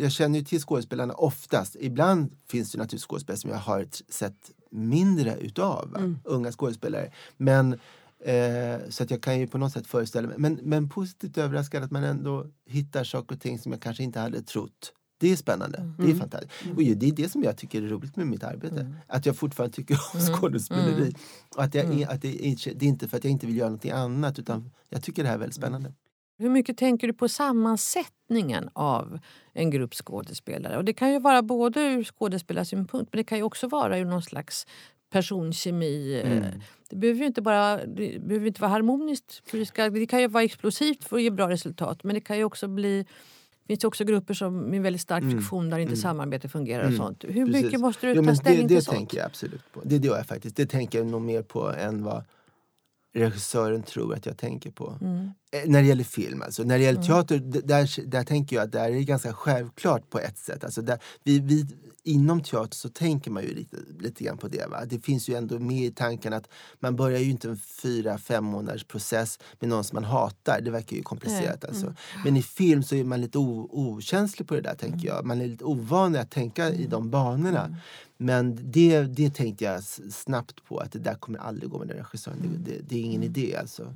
jag känner ju till skådespelarna oftast. Ibland finns det naturligtvis skådespelare som jag har sett mindre utav, mm. unga skådespelare. Men eh, så att jag kan ju på något sätt föreställa mig, men, men positivt överraskad att man ändå hittar saker och ting som jag kanske inte hade trott det är spännande. Mm. Det är mm. fantastiskt. Mm. Och det är det som jag tycker är roligt med mitt arbete. Mm. Att jag fortfarande tycker om mm. skådespeleri. Mm. Och att, jag, att det, är, det är inte för att jag inte vill göra någonting annat utan jag tycker det här är väldigt spännande. Hur mycket tänker du på sammansättningen av en grupp skådespelare? Och det kan ju vara både ur skådespelarsynpunkt men det kan ju också vara ur någon slags personkemi. eh, Mm. Det behöver ju inte bara det behöver inte vara harmoniskt. För det, ska, det kan ju vara explosivt för att ge bra resultat. Men det kan ju också bli finns ju också grupper som med väldigt stark Mm. friktion där inte Mm. samarbete fungerar. och Mm. sånt. Hur Precis. mycket måste du Jo, ta ställning det, till det sånt? tänker jag absolut på. Det gör jag faktiskt. Det tänker jag nog mer på än vad regissören tror att jag tänker på. Mm. Eh, När det gäller film, alltså. När det gäller Mm. teater, där, där tänker jag att där är det ganska självklart på ett sätt. Alltså där, vi, vi, inom teater så tänker man ju lite, lite grann på det. Va? Det finns ju ändå med i tanken att man börjar ju inte en fyra, fem månaders process med någon som man hatar. Det verkar ju komplicerat. Alltså. Mm. Men i film så är man lite o, okänslig på det där, tänker jag. Man är lite ovan att tänka i de banorna. Mm. Men det, det tänkte jag snabbt på, att det där kommer aldrig gå med den regissören. Det, det, det är ingen idé alltså.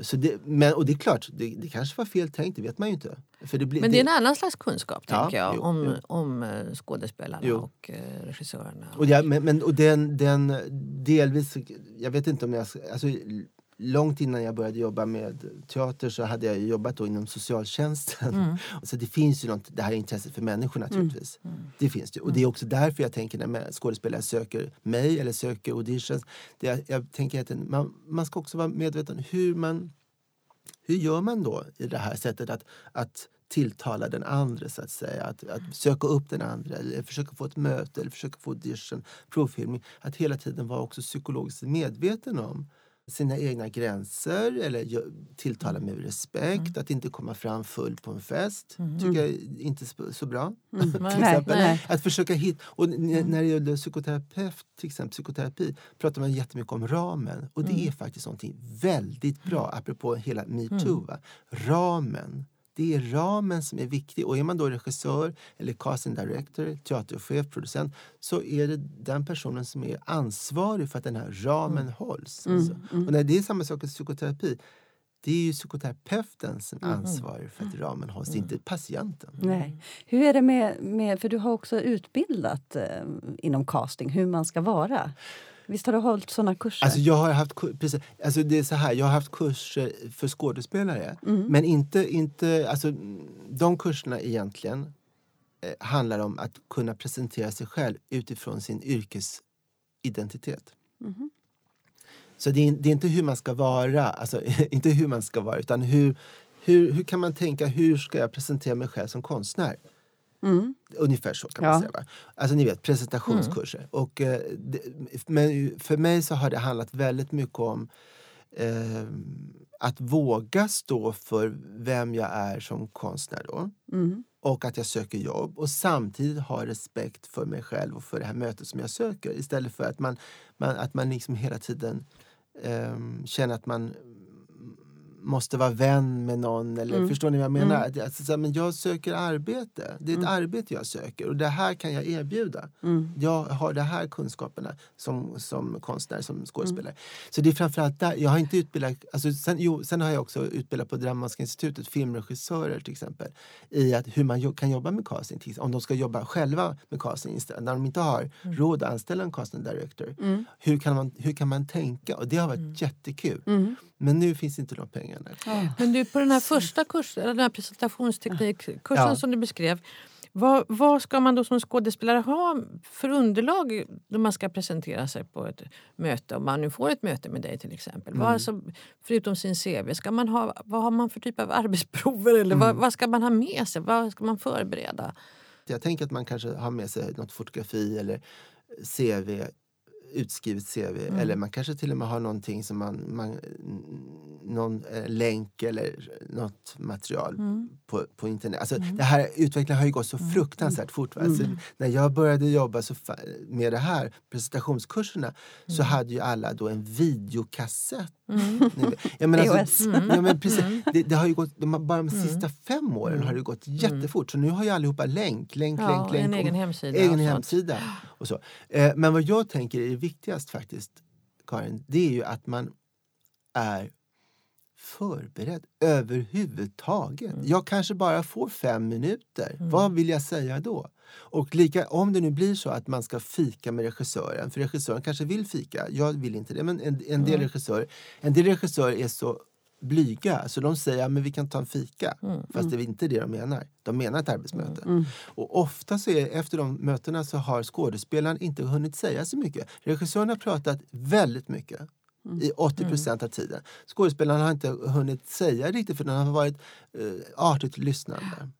Så det, men, och det är klart, det, det kanske var fel tänkt, det vet man ju inte. För det blir, Men det är en annan slags kunskap Ja, tänker jag jo, om, jo. om eh, skådespelarna Jo. och eh, regissörerna. Och, jag, men, men, och den, den delvis, jag vet inte om jag, alltså, långt innan jag började jobba med teater så hade jag jobbat då inom socialtjänsten. Mm. Så det finns ju något, det här intresset för människor naturligtvis. Mm. Det finns det. Och det är också därför jag tänker när skådespelare söker mig eller söker auditions. Det, jag, jag tänker att man, man ska också vara medveten hur man hur gör man då i det här sättet att, att tilltala den andra så att säga? Att, att söka upp den andra eller försöka få ett möte eller försöka få audition, provfilmning. Att hela tiden vara också psykologiskt medveten om sina egna gränser eller tilltala med respekt. Att inte komma fram full på en fest tycker jag är inte sp- så bra. Nej, till exempel. nej. Att försöka hitta... Och n- när det gäller psykoterapeut, till exempel psykoterapi pratar man jättemycket om ramen. Och det är faktiskt någonting väldigt bra, apropå hela metoo. Ramen. Det är ramen som är viktig. Och är man då regissör, eller casting director, teaterchef, producent så är det den personen som är ansvarig för att den här ramen hålls. Alltså. Och när det är samma sak i psykoterapi. Det är ju psykoterapeuten som är ansvarig för att ramen hålls, inte patienten. Nej. Hur är det med, med... För du har också utbildat eh, inom casting hur man ska vara. Visst har du hållit såna kurser? Alltså jag har haft, precis, alltså det är så här, jag har haft kurser för skådespelare. Men inte, inte, alltså, de kurserna egentligen eh, handlar om att kunna presentera sig själv utifrån sin yrkesidentitet. Så det är, det är inte hur man ska vara, alltså inte hur man ska vara, utan hur, hur, hur kan man tänka, hur ska jag presentera mig själv som konstnär? Mm. Ungefär så kan Ja. man säga. Va? Alltså ni vet, presentationskurser. Och, eh, det, men för mig så har det handlat väldigt mycket om eh, att våga stå för vem jag är som konstnär då. Mm. Och att jag söker jobb och samtidigt ha respekt för mig själv och för det här mötet som jag söker. Istället för att man, man, att man liksom hela tiden eh, känner att man måste vara vän med någon. Eller, Mm. Förstår ni vad jag menar? Att, alltså, så här, men jag söker arbete. Det är ett Mm. arbete jag söker och det här kan jag erbjuda. Mm. Jag har de här kunskaperna som, som konstnär, som skådespelare. Mm. Så det är framförallt där. Jag har inte utbildat, alltså sen, jo, sen har jag också utbildat på Dramatiska institutet filmregissörer till exempel. I att hur man kan jobba med casting. Om de ska jobba själva med casting. När de inte har råd att anställa en casting director. Mm. Hur, kan man, hur kan man tänka? Och det har varit jättekul. Men nu finns inte de pengarna. Ja. Men du, på den här första kursen, den här presentationsteknikkursen Ja. som du beskrev. Vad, vad ska man då som skådespelare ha för underlag när man ska presentera sig på ett möte? Om man nu får ett möte med dig till exempel. Mm. Vad, alltså, förutom sin CV, ska man ha, vad har man för typ av arbetsprover? Eller Mm. vad, vad ska man ha med sig? Vad ska man förbereda? Jag tänker att man kanske har med sig något fotografi eller CV, utskrivet CV. Mm. Eller man kanske till och med har någonting som man, man någon eh, länk eller något material Mm. på, på internet. Alltså, Det här utvecklingen har ju gått så Mm. fruktansvärt fort. Alltså, när jag började jobba så med det här, presentationskurserna, så Mm. hade ju alla då en videokassett. VHS. alltså, ja, men precis, det, det har ju gått, de, bara Mm. de sista fem åren har det gått jättefort. Så nu har ju allihopa länk, länk, Ja, länk, länk. en egen hemsida. egen och hemsida. Och så. Eh, men vad jag tänker är viktigast faktiskt, Karin, det är ju att man är förberedd överhuvudtaget. Mm. Jag kanske bara får fem minuter. Vad vill jag säga då? Och lika, om det nu blir så att man ska fika med regissören, för regissören kanske vill fika, jag vill inte det, men en, en, del, regissörer, en del regissörer är så blyga. Så de säger att vi kan ta en fika. Mm. Fast det är inte det de menar. De menar ett arbetsmöte. Mm. Och ofta så är, efter de mötena så har skådespelaren inte hunnit säga så mycket. Regissören har pratat väldigt mycket. I 80 procent av tiden. Skådespelaren har inte hunnit säga riktigt för den har varit eh, artigt lyssnande.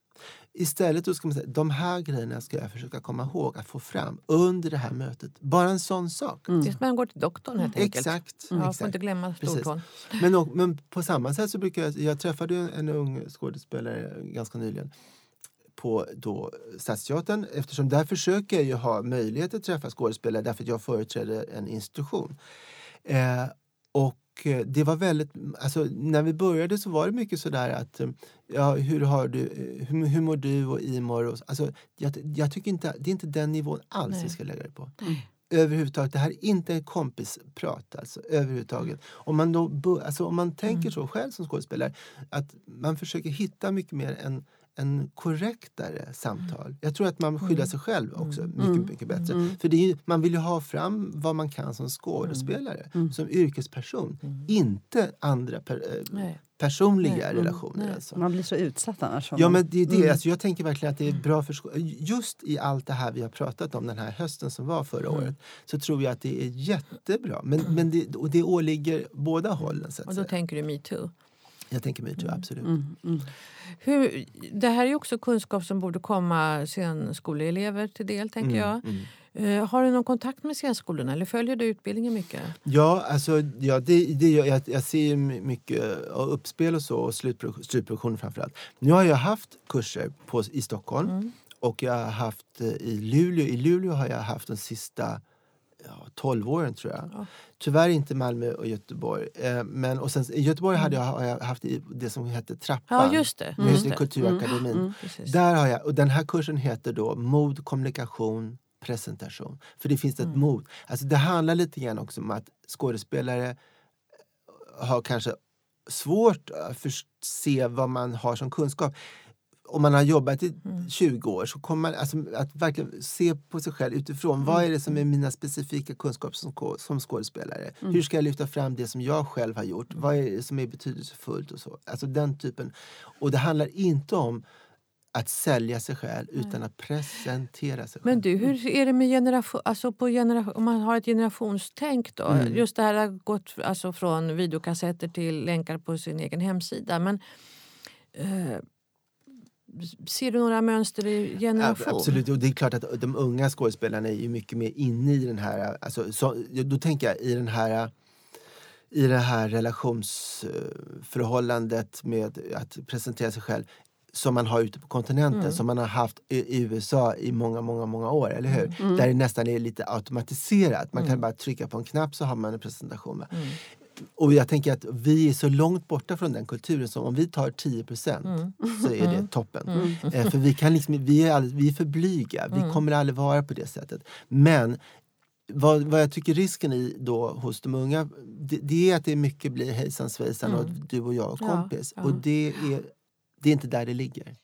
Istället då ska man säga, de här grejerna ska jag försöka komma ihåg att få fram under det här mötet. Bara en sån sak. Att man går till doktorn helt enkelt. Exakt. Ja, får inte glömma stortån. Men, och, men på samma sätt så brukar jag... Jag träffade ju en ung skådespelare ganska nyligen på då Stadsteatern eftersom där försöker jag ju ha möjlighet att träffa skådespelare därför att jag företräder en institution. Eh, och eh, det var väldigt, alltså, när vi började så var det mycket sådär att eh, ja, hur, har du, eh, hur, hur mår du och Imor? Och, alltså, jag, jag tycker inte, det är inte den nivån alls Nej. vi ska lägga det på. Mm. Överhuvudtaget, det här är inte en kompisprat alltså, överhuvudtaget. Om man, då, alltså, om man tänker så själv som skådespelare, att man försöker hitta mycket mer en, en korrektare samtal. Jag tror att man skyddar sig själv också mycket, mycket bättre. För det är, ju- man vill ju ha fram vad man kan som skådespelare, som yrkesperson. Inte andra per, eh, personliga Nej. relationer. Alltså. Man blir så utsatt annars. Ja, man- men det är det. Alltså, jag tänker verkligen att det är bra för Just i allt det här vi har pratat om den här hösten som var förra året så tror jag att det är jättebra. Men, men det, och det åligger båda hållen. Så Och då säga. tänker du metoo. Jag tänker tror jag absolut. Mm, mm. Hur, det här är också kunskap som borde komma scenskoleelever till del. tänker jag. Mm. Eh, har du någon kontakt med scenskolorna eller följer du utbildningen mycket? Ja, alltså, ja det, det, jag, jag ser mycket av uppspel och så och slutproduktion, slutproduktion framförallt. Nu har jag haft kurser på, i Stockholm Mm. och jag har haft eh, i Luleå. I Luleå har jag haft de sista ja, 12 åren tror jag. Ja. Tyvärr inte Malmö och Göteborg. Eh, men, och sen, I Göteborg hade jag, har jag haft det som hette Trappan. Ja, just det. Just Just det. Kulturakademin. Mm. Precis. Där har jag, och den här kursen heter då Mod, kommunikation, presentation. För det finns ett Mm. mod. Alltså det handlar lite grann också om att skådespelare har kanske svårt att se vad man har som kunskap. Om man har jobbat i Mm. 20 år så kommer man alltså, att verkligen se på sig själv utifrån. Vad är det som är mina specifika kunskaper som, som skådespelare? Hur ska jag lyfta fram det som jag själv har gjort? Vad är det som är betydelsefullt? och så? Alltså den typen. Och det handlar inte om att sälja sig själv utan att presentera sig själv. Men du, hur är det med generation, alltså på generation, om man har ett generationstänk då? Mm. Just det här har gått alltså från videokassetter till länkar på sin egen hemsida. Men eh, ser du några mönster i generation? Absolut, och det är klart att de unga skådespelarna är ju mycket mer inne i den här... Alltså, så, då tänker jag i den här i det här relationsförhållandet med att presentera sig själv som man har ute på kontinenten, Mm. som man har haft i, USA i många, många, många år, eller hur? Där det nästan är lite automatiserat. Man kan bara trycka på en knapp så har man en presentation. Mm. Och jag tänker att vi är så långt borta från den kulturen så om vi tar 10 Mm. så är det toppen. Eh, för vi, kan liksom, vi, är alldeles, vi är för blyga, vi Mm. kommer aldrig vara på det sättet. Men vad, vad jag tycker risken i då hos de unga, det, det är att det mycket blir hejsan svejsan och du och jag och Mm. Ja, kompis. ja. Och det är, det är inte där det ligger.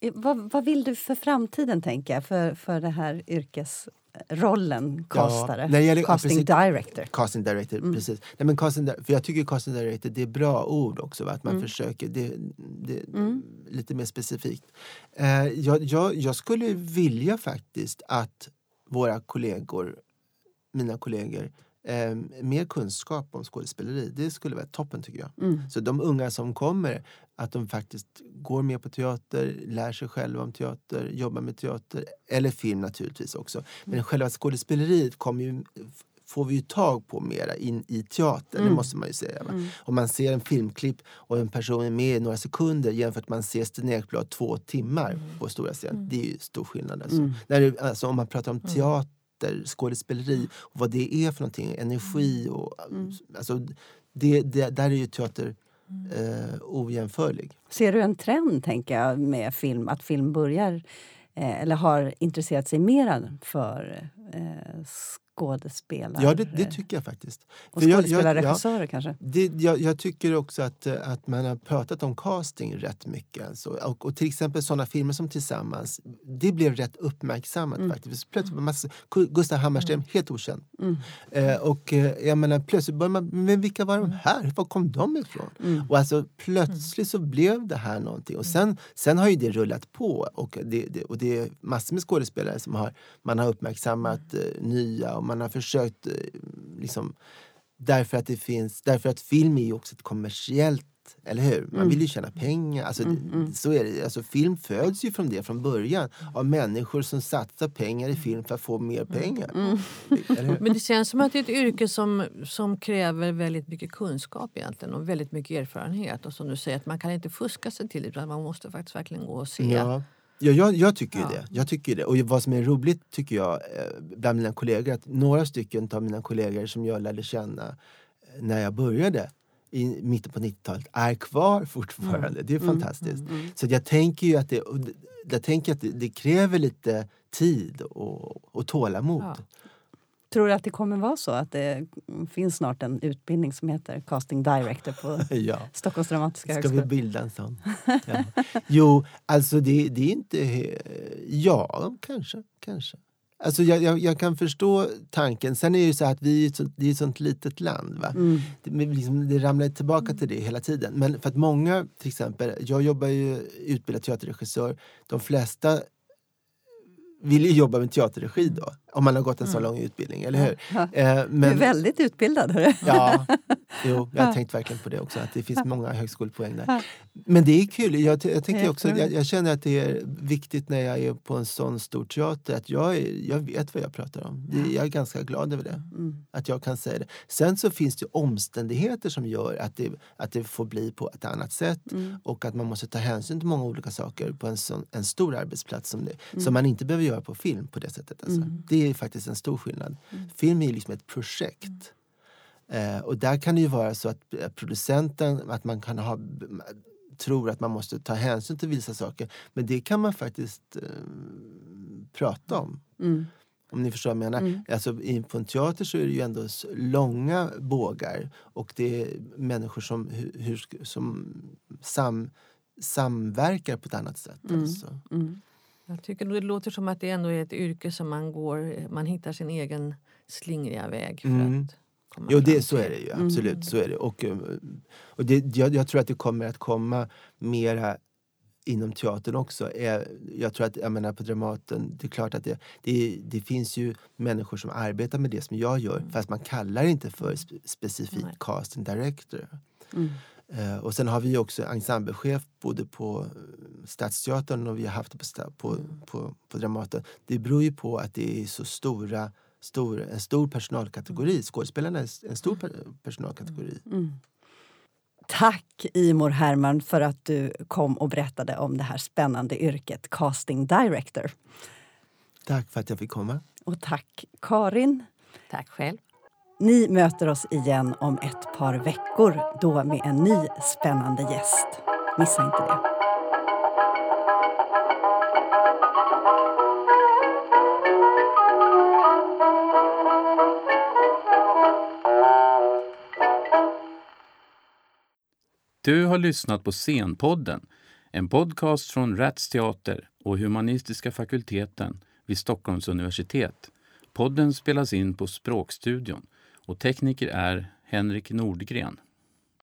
Eh, Vad, vad vill du för framtiden, tänker jag, för, för det här yrkesrollen, castare, när det gäller- ja, casting precis. director? Casting director, Mm. precis. Nej, men casting, för jag tycker casting director det är bra ord också. Va? Att man Mm. försöker, det, det, Mm. lite mer specifikt. Eh, jag, jag, jag skulle vilja faktiskt att våra kollegor, mina kollegor, eh, mer kunskap om skådespeleri. Det skulle vara toppen tycker jag. Mm. Så de unga som kommer, att de faktiskt går med på teater, lär sig själva om teater, jobbar med teater, eller film naturligtvis också. Men själva skådespeleriet kommer ju, får vi ju tag på mera in i teatern, det Mm. måste man ju säga. Mm. Om man ser en filmklipp och en person är med i några sekunder jämfört med att man ser Sten Ekblad två timmar på stora scen. Det är ju stor skillnad. Alltså. Mm. När det, alltså, om man pratar om teater, skådespeleri och vad det är för någonting, energi och... Mm. Alltså, det, det, där är ju teater eh, ojämförlig. Ser du en trend, tänker jag, med film? Att film börjar, eh, eller har intresserat sig mer för eh, skådespelare... Ja, det, det tycker jag faktiskt. Och För jag- kanske? Det, jag, jag tycker också att, eh, att man har pratat om casting rätt mycket. Alltså. Och, och till exempel såna filmer som Tillsammans, det blev rätt uppmärksammat Mm. faktiskt. Plötsligt var massa, Gustav Hammarsten, helt okänd. Mm. Eh, och eh, jag menar, plötsligt började man, men vilka var de här? Var kom de ifrån? Mm. Och alltså plötsligt så blev det här någonting. Och sen, sen har ju det rullat på. Och det, det, och det är massor med skådespelare som har, man har uppmärksammat eh, nya och man har försökt eh, liksom Därför att det finns, därför att film är ju också ett kommersiellt, eller hur? Man vill ju tjäna pengar. Alltså, det- Så är det. Alltså, film föds ju från det från början. Av människor som satsar pengar i film för att få mer pengar. Eller hur? Men det känns som att det är ett yrke som, som kräver väldigt mycket kunskap egentligen och väldigt mycket erfarenhet. Och som du säger, att man kan inte fuska sig till det utan man måste faktiskt verkligen gå och se. Ja. Ja, jag, jag tycker ju Ja. det. Jag tycker det. Och vad som är roligt tycker jag eh, bland mina kollegor att några stycken av mina kollegor som jag lärde känna eh, när jag började i mitten på 90-talet är kvar fortfarande. Det är fantastiskt. Så jag tänker ju att det- jag tänker att det, det kräver lite tid och, och tålamod. Ja. Tror du att det kommer vara så att det finns snart en utbildning som heter casting director på Ja. Stockholms dramatiska Ska vi högskola? bilda en sån? Ja. Jo, alltså det, det är inte... Ja, kanske. kanske. Alltså jag, jag, jag kan förstå tanken. Sen är det ju så att vi är ett sånt, är ett sånt litet land. Va? Mm. Det, liksom, det ramlar tillbaka till det hela tiden. Men för att många, till exempel, jag jobbar ju utbildad teaterregissör. De flesta vill ju jobba med teaterregi då. Om man har gått en så lång utbildning, eller hur? Ja. Eh, Du är väldigt utbildad. Hörru. Ja, jo, jag har tänkt verkligen på det också. Att det finns många högskolepoäng där. Men det är kul. Jag, jag, tänker också, jag, jag känner att det är viktigt när jag är på en sån stor teater att jag, är, jag vet vad jag pratar om. Jag är ganska glad över det. Mm. Att jag kan säga det. Sen så finns det omständigheter som gör att det, att det får bli på ett annat sätt. Mm. Och att man måste ta hänsyn till många olika saker på en, sån, en stor arbetsplats som det. Som man inte behöver göra på film på det sättet. Alltså. Det är faktiskt en stor skillnad. Film är liksom ett projekt. Eh, och där kan det ju vara så att eh, producenten, att man kan ha tror att man måste ta hänsyn till vissa saker. Men det kan man faktiskt eh, prata om. Mm. Om ni förstår vad jag menar. Alltså, i, på en teater så är det ju ändå långa bågar och det är människor som, hur, som sam, samverkar på ett annat sätt. Alltså. Mm. Jag tycker det låter som att det ändå är ett yrke som man går, man hittar sin egen slingriga väg för Mm. att komma Jo, det, så är det ju. Absolut. Så är det. Och, eh, och det, jag, jag tror att det kommer att komma mera inom teatern också. Eh, Jag tror att, jag menar på Dramaten, det är klart att det, det, det finns ju människor som arbetar med det som jag gör fast man kallar det inte för spe, specifikt casting director. Mm. Eh, och sen har vi också ensemblechef både på eh, Stadsteatern och vi har haft det på, på, på, på Dramaten. Det beror ju på att det är så stora, stor, en stor personalkategori. Skådespelarna är en stor per, personalkategori. Mm. Tack Imor Herman för att du kom och berättade om det här spännande yrket casting director. Tack för att jag fick komma. Och tack Karin. Tack själv. Ni möter oss igen om ett par veckor, då med en ny spännande gäst. Missa inte det. Du har lyssnat på Scenpodden, en podcast från Rats Teater och Humanistiska fakulteten vid Stockholms universitet. Podden spelas in på Språkstudion och tekniker är Henrik Nordgren.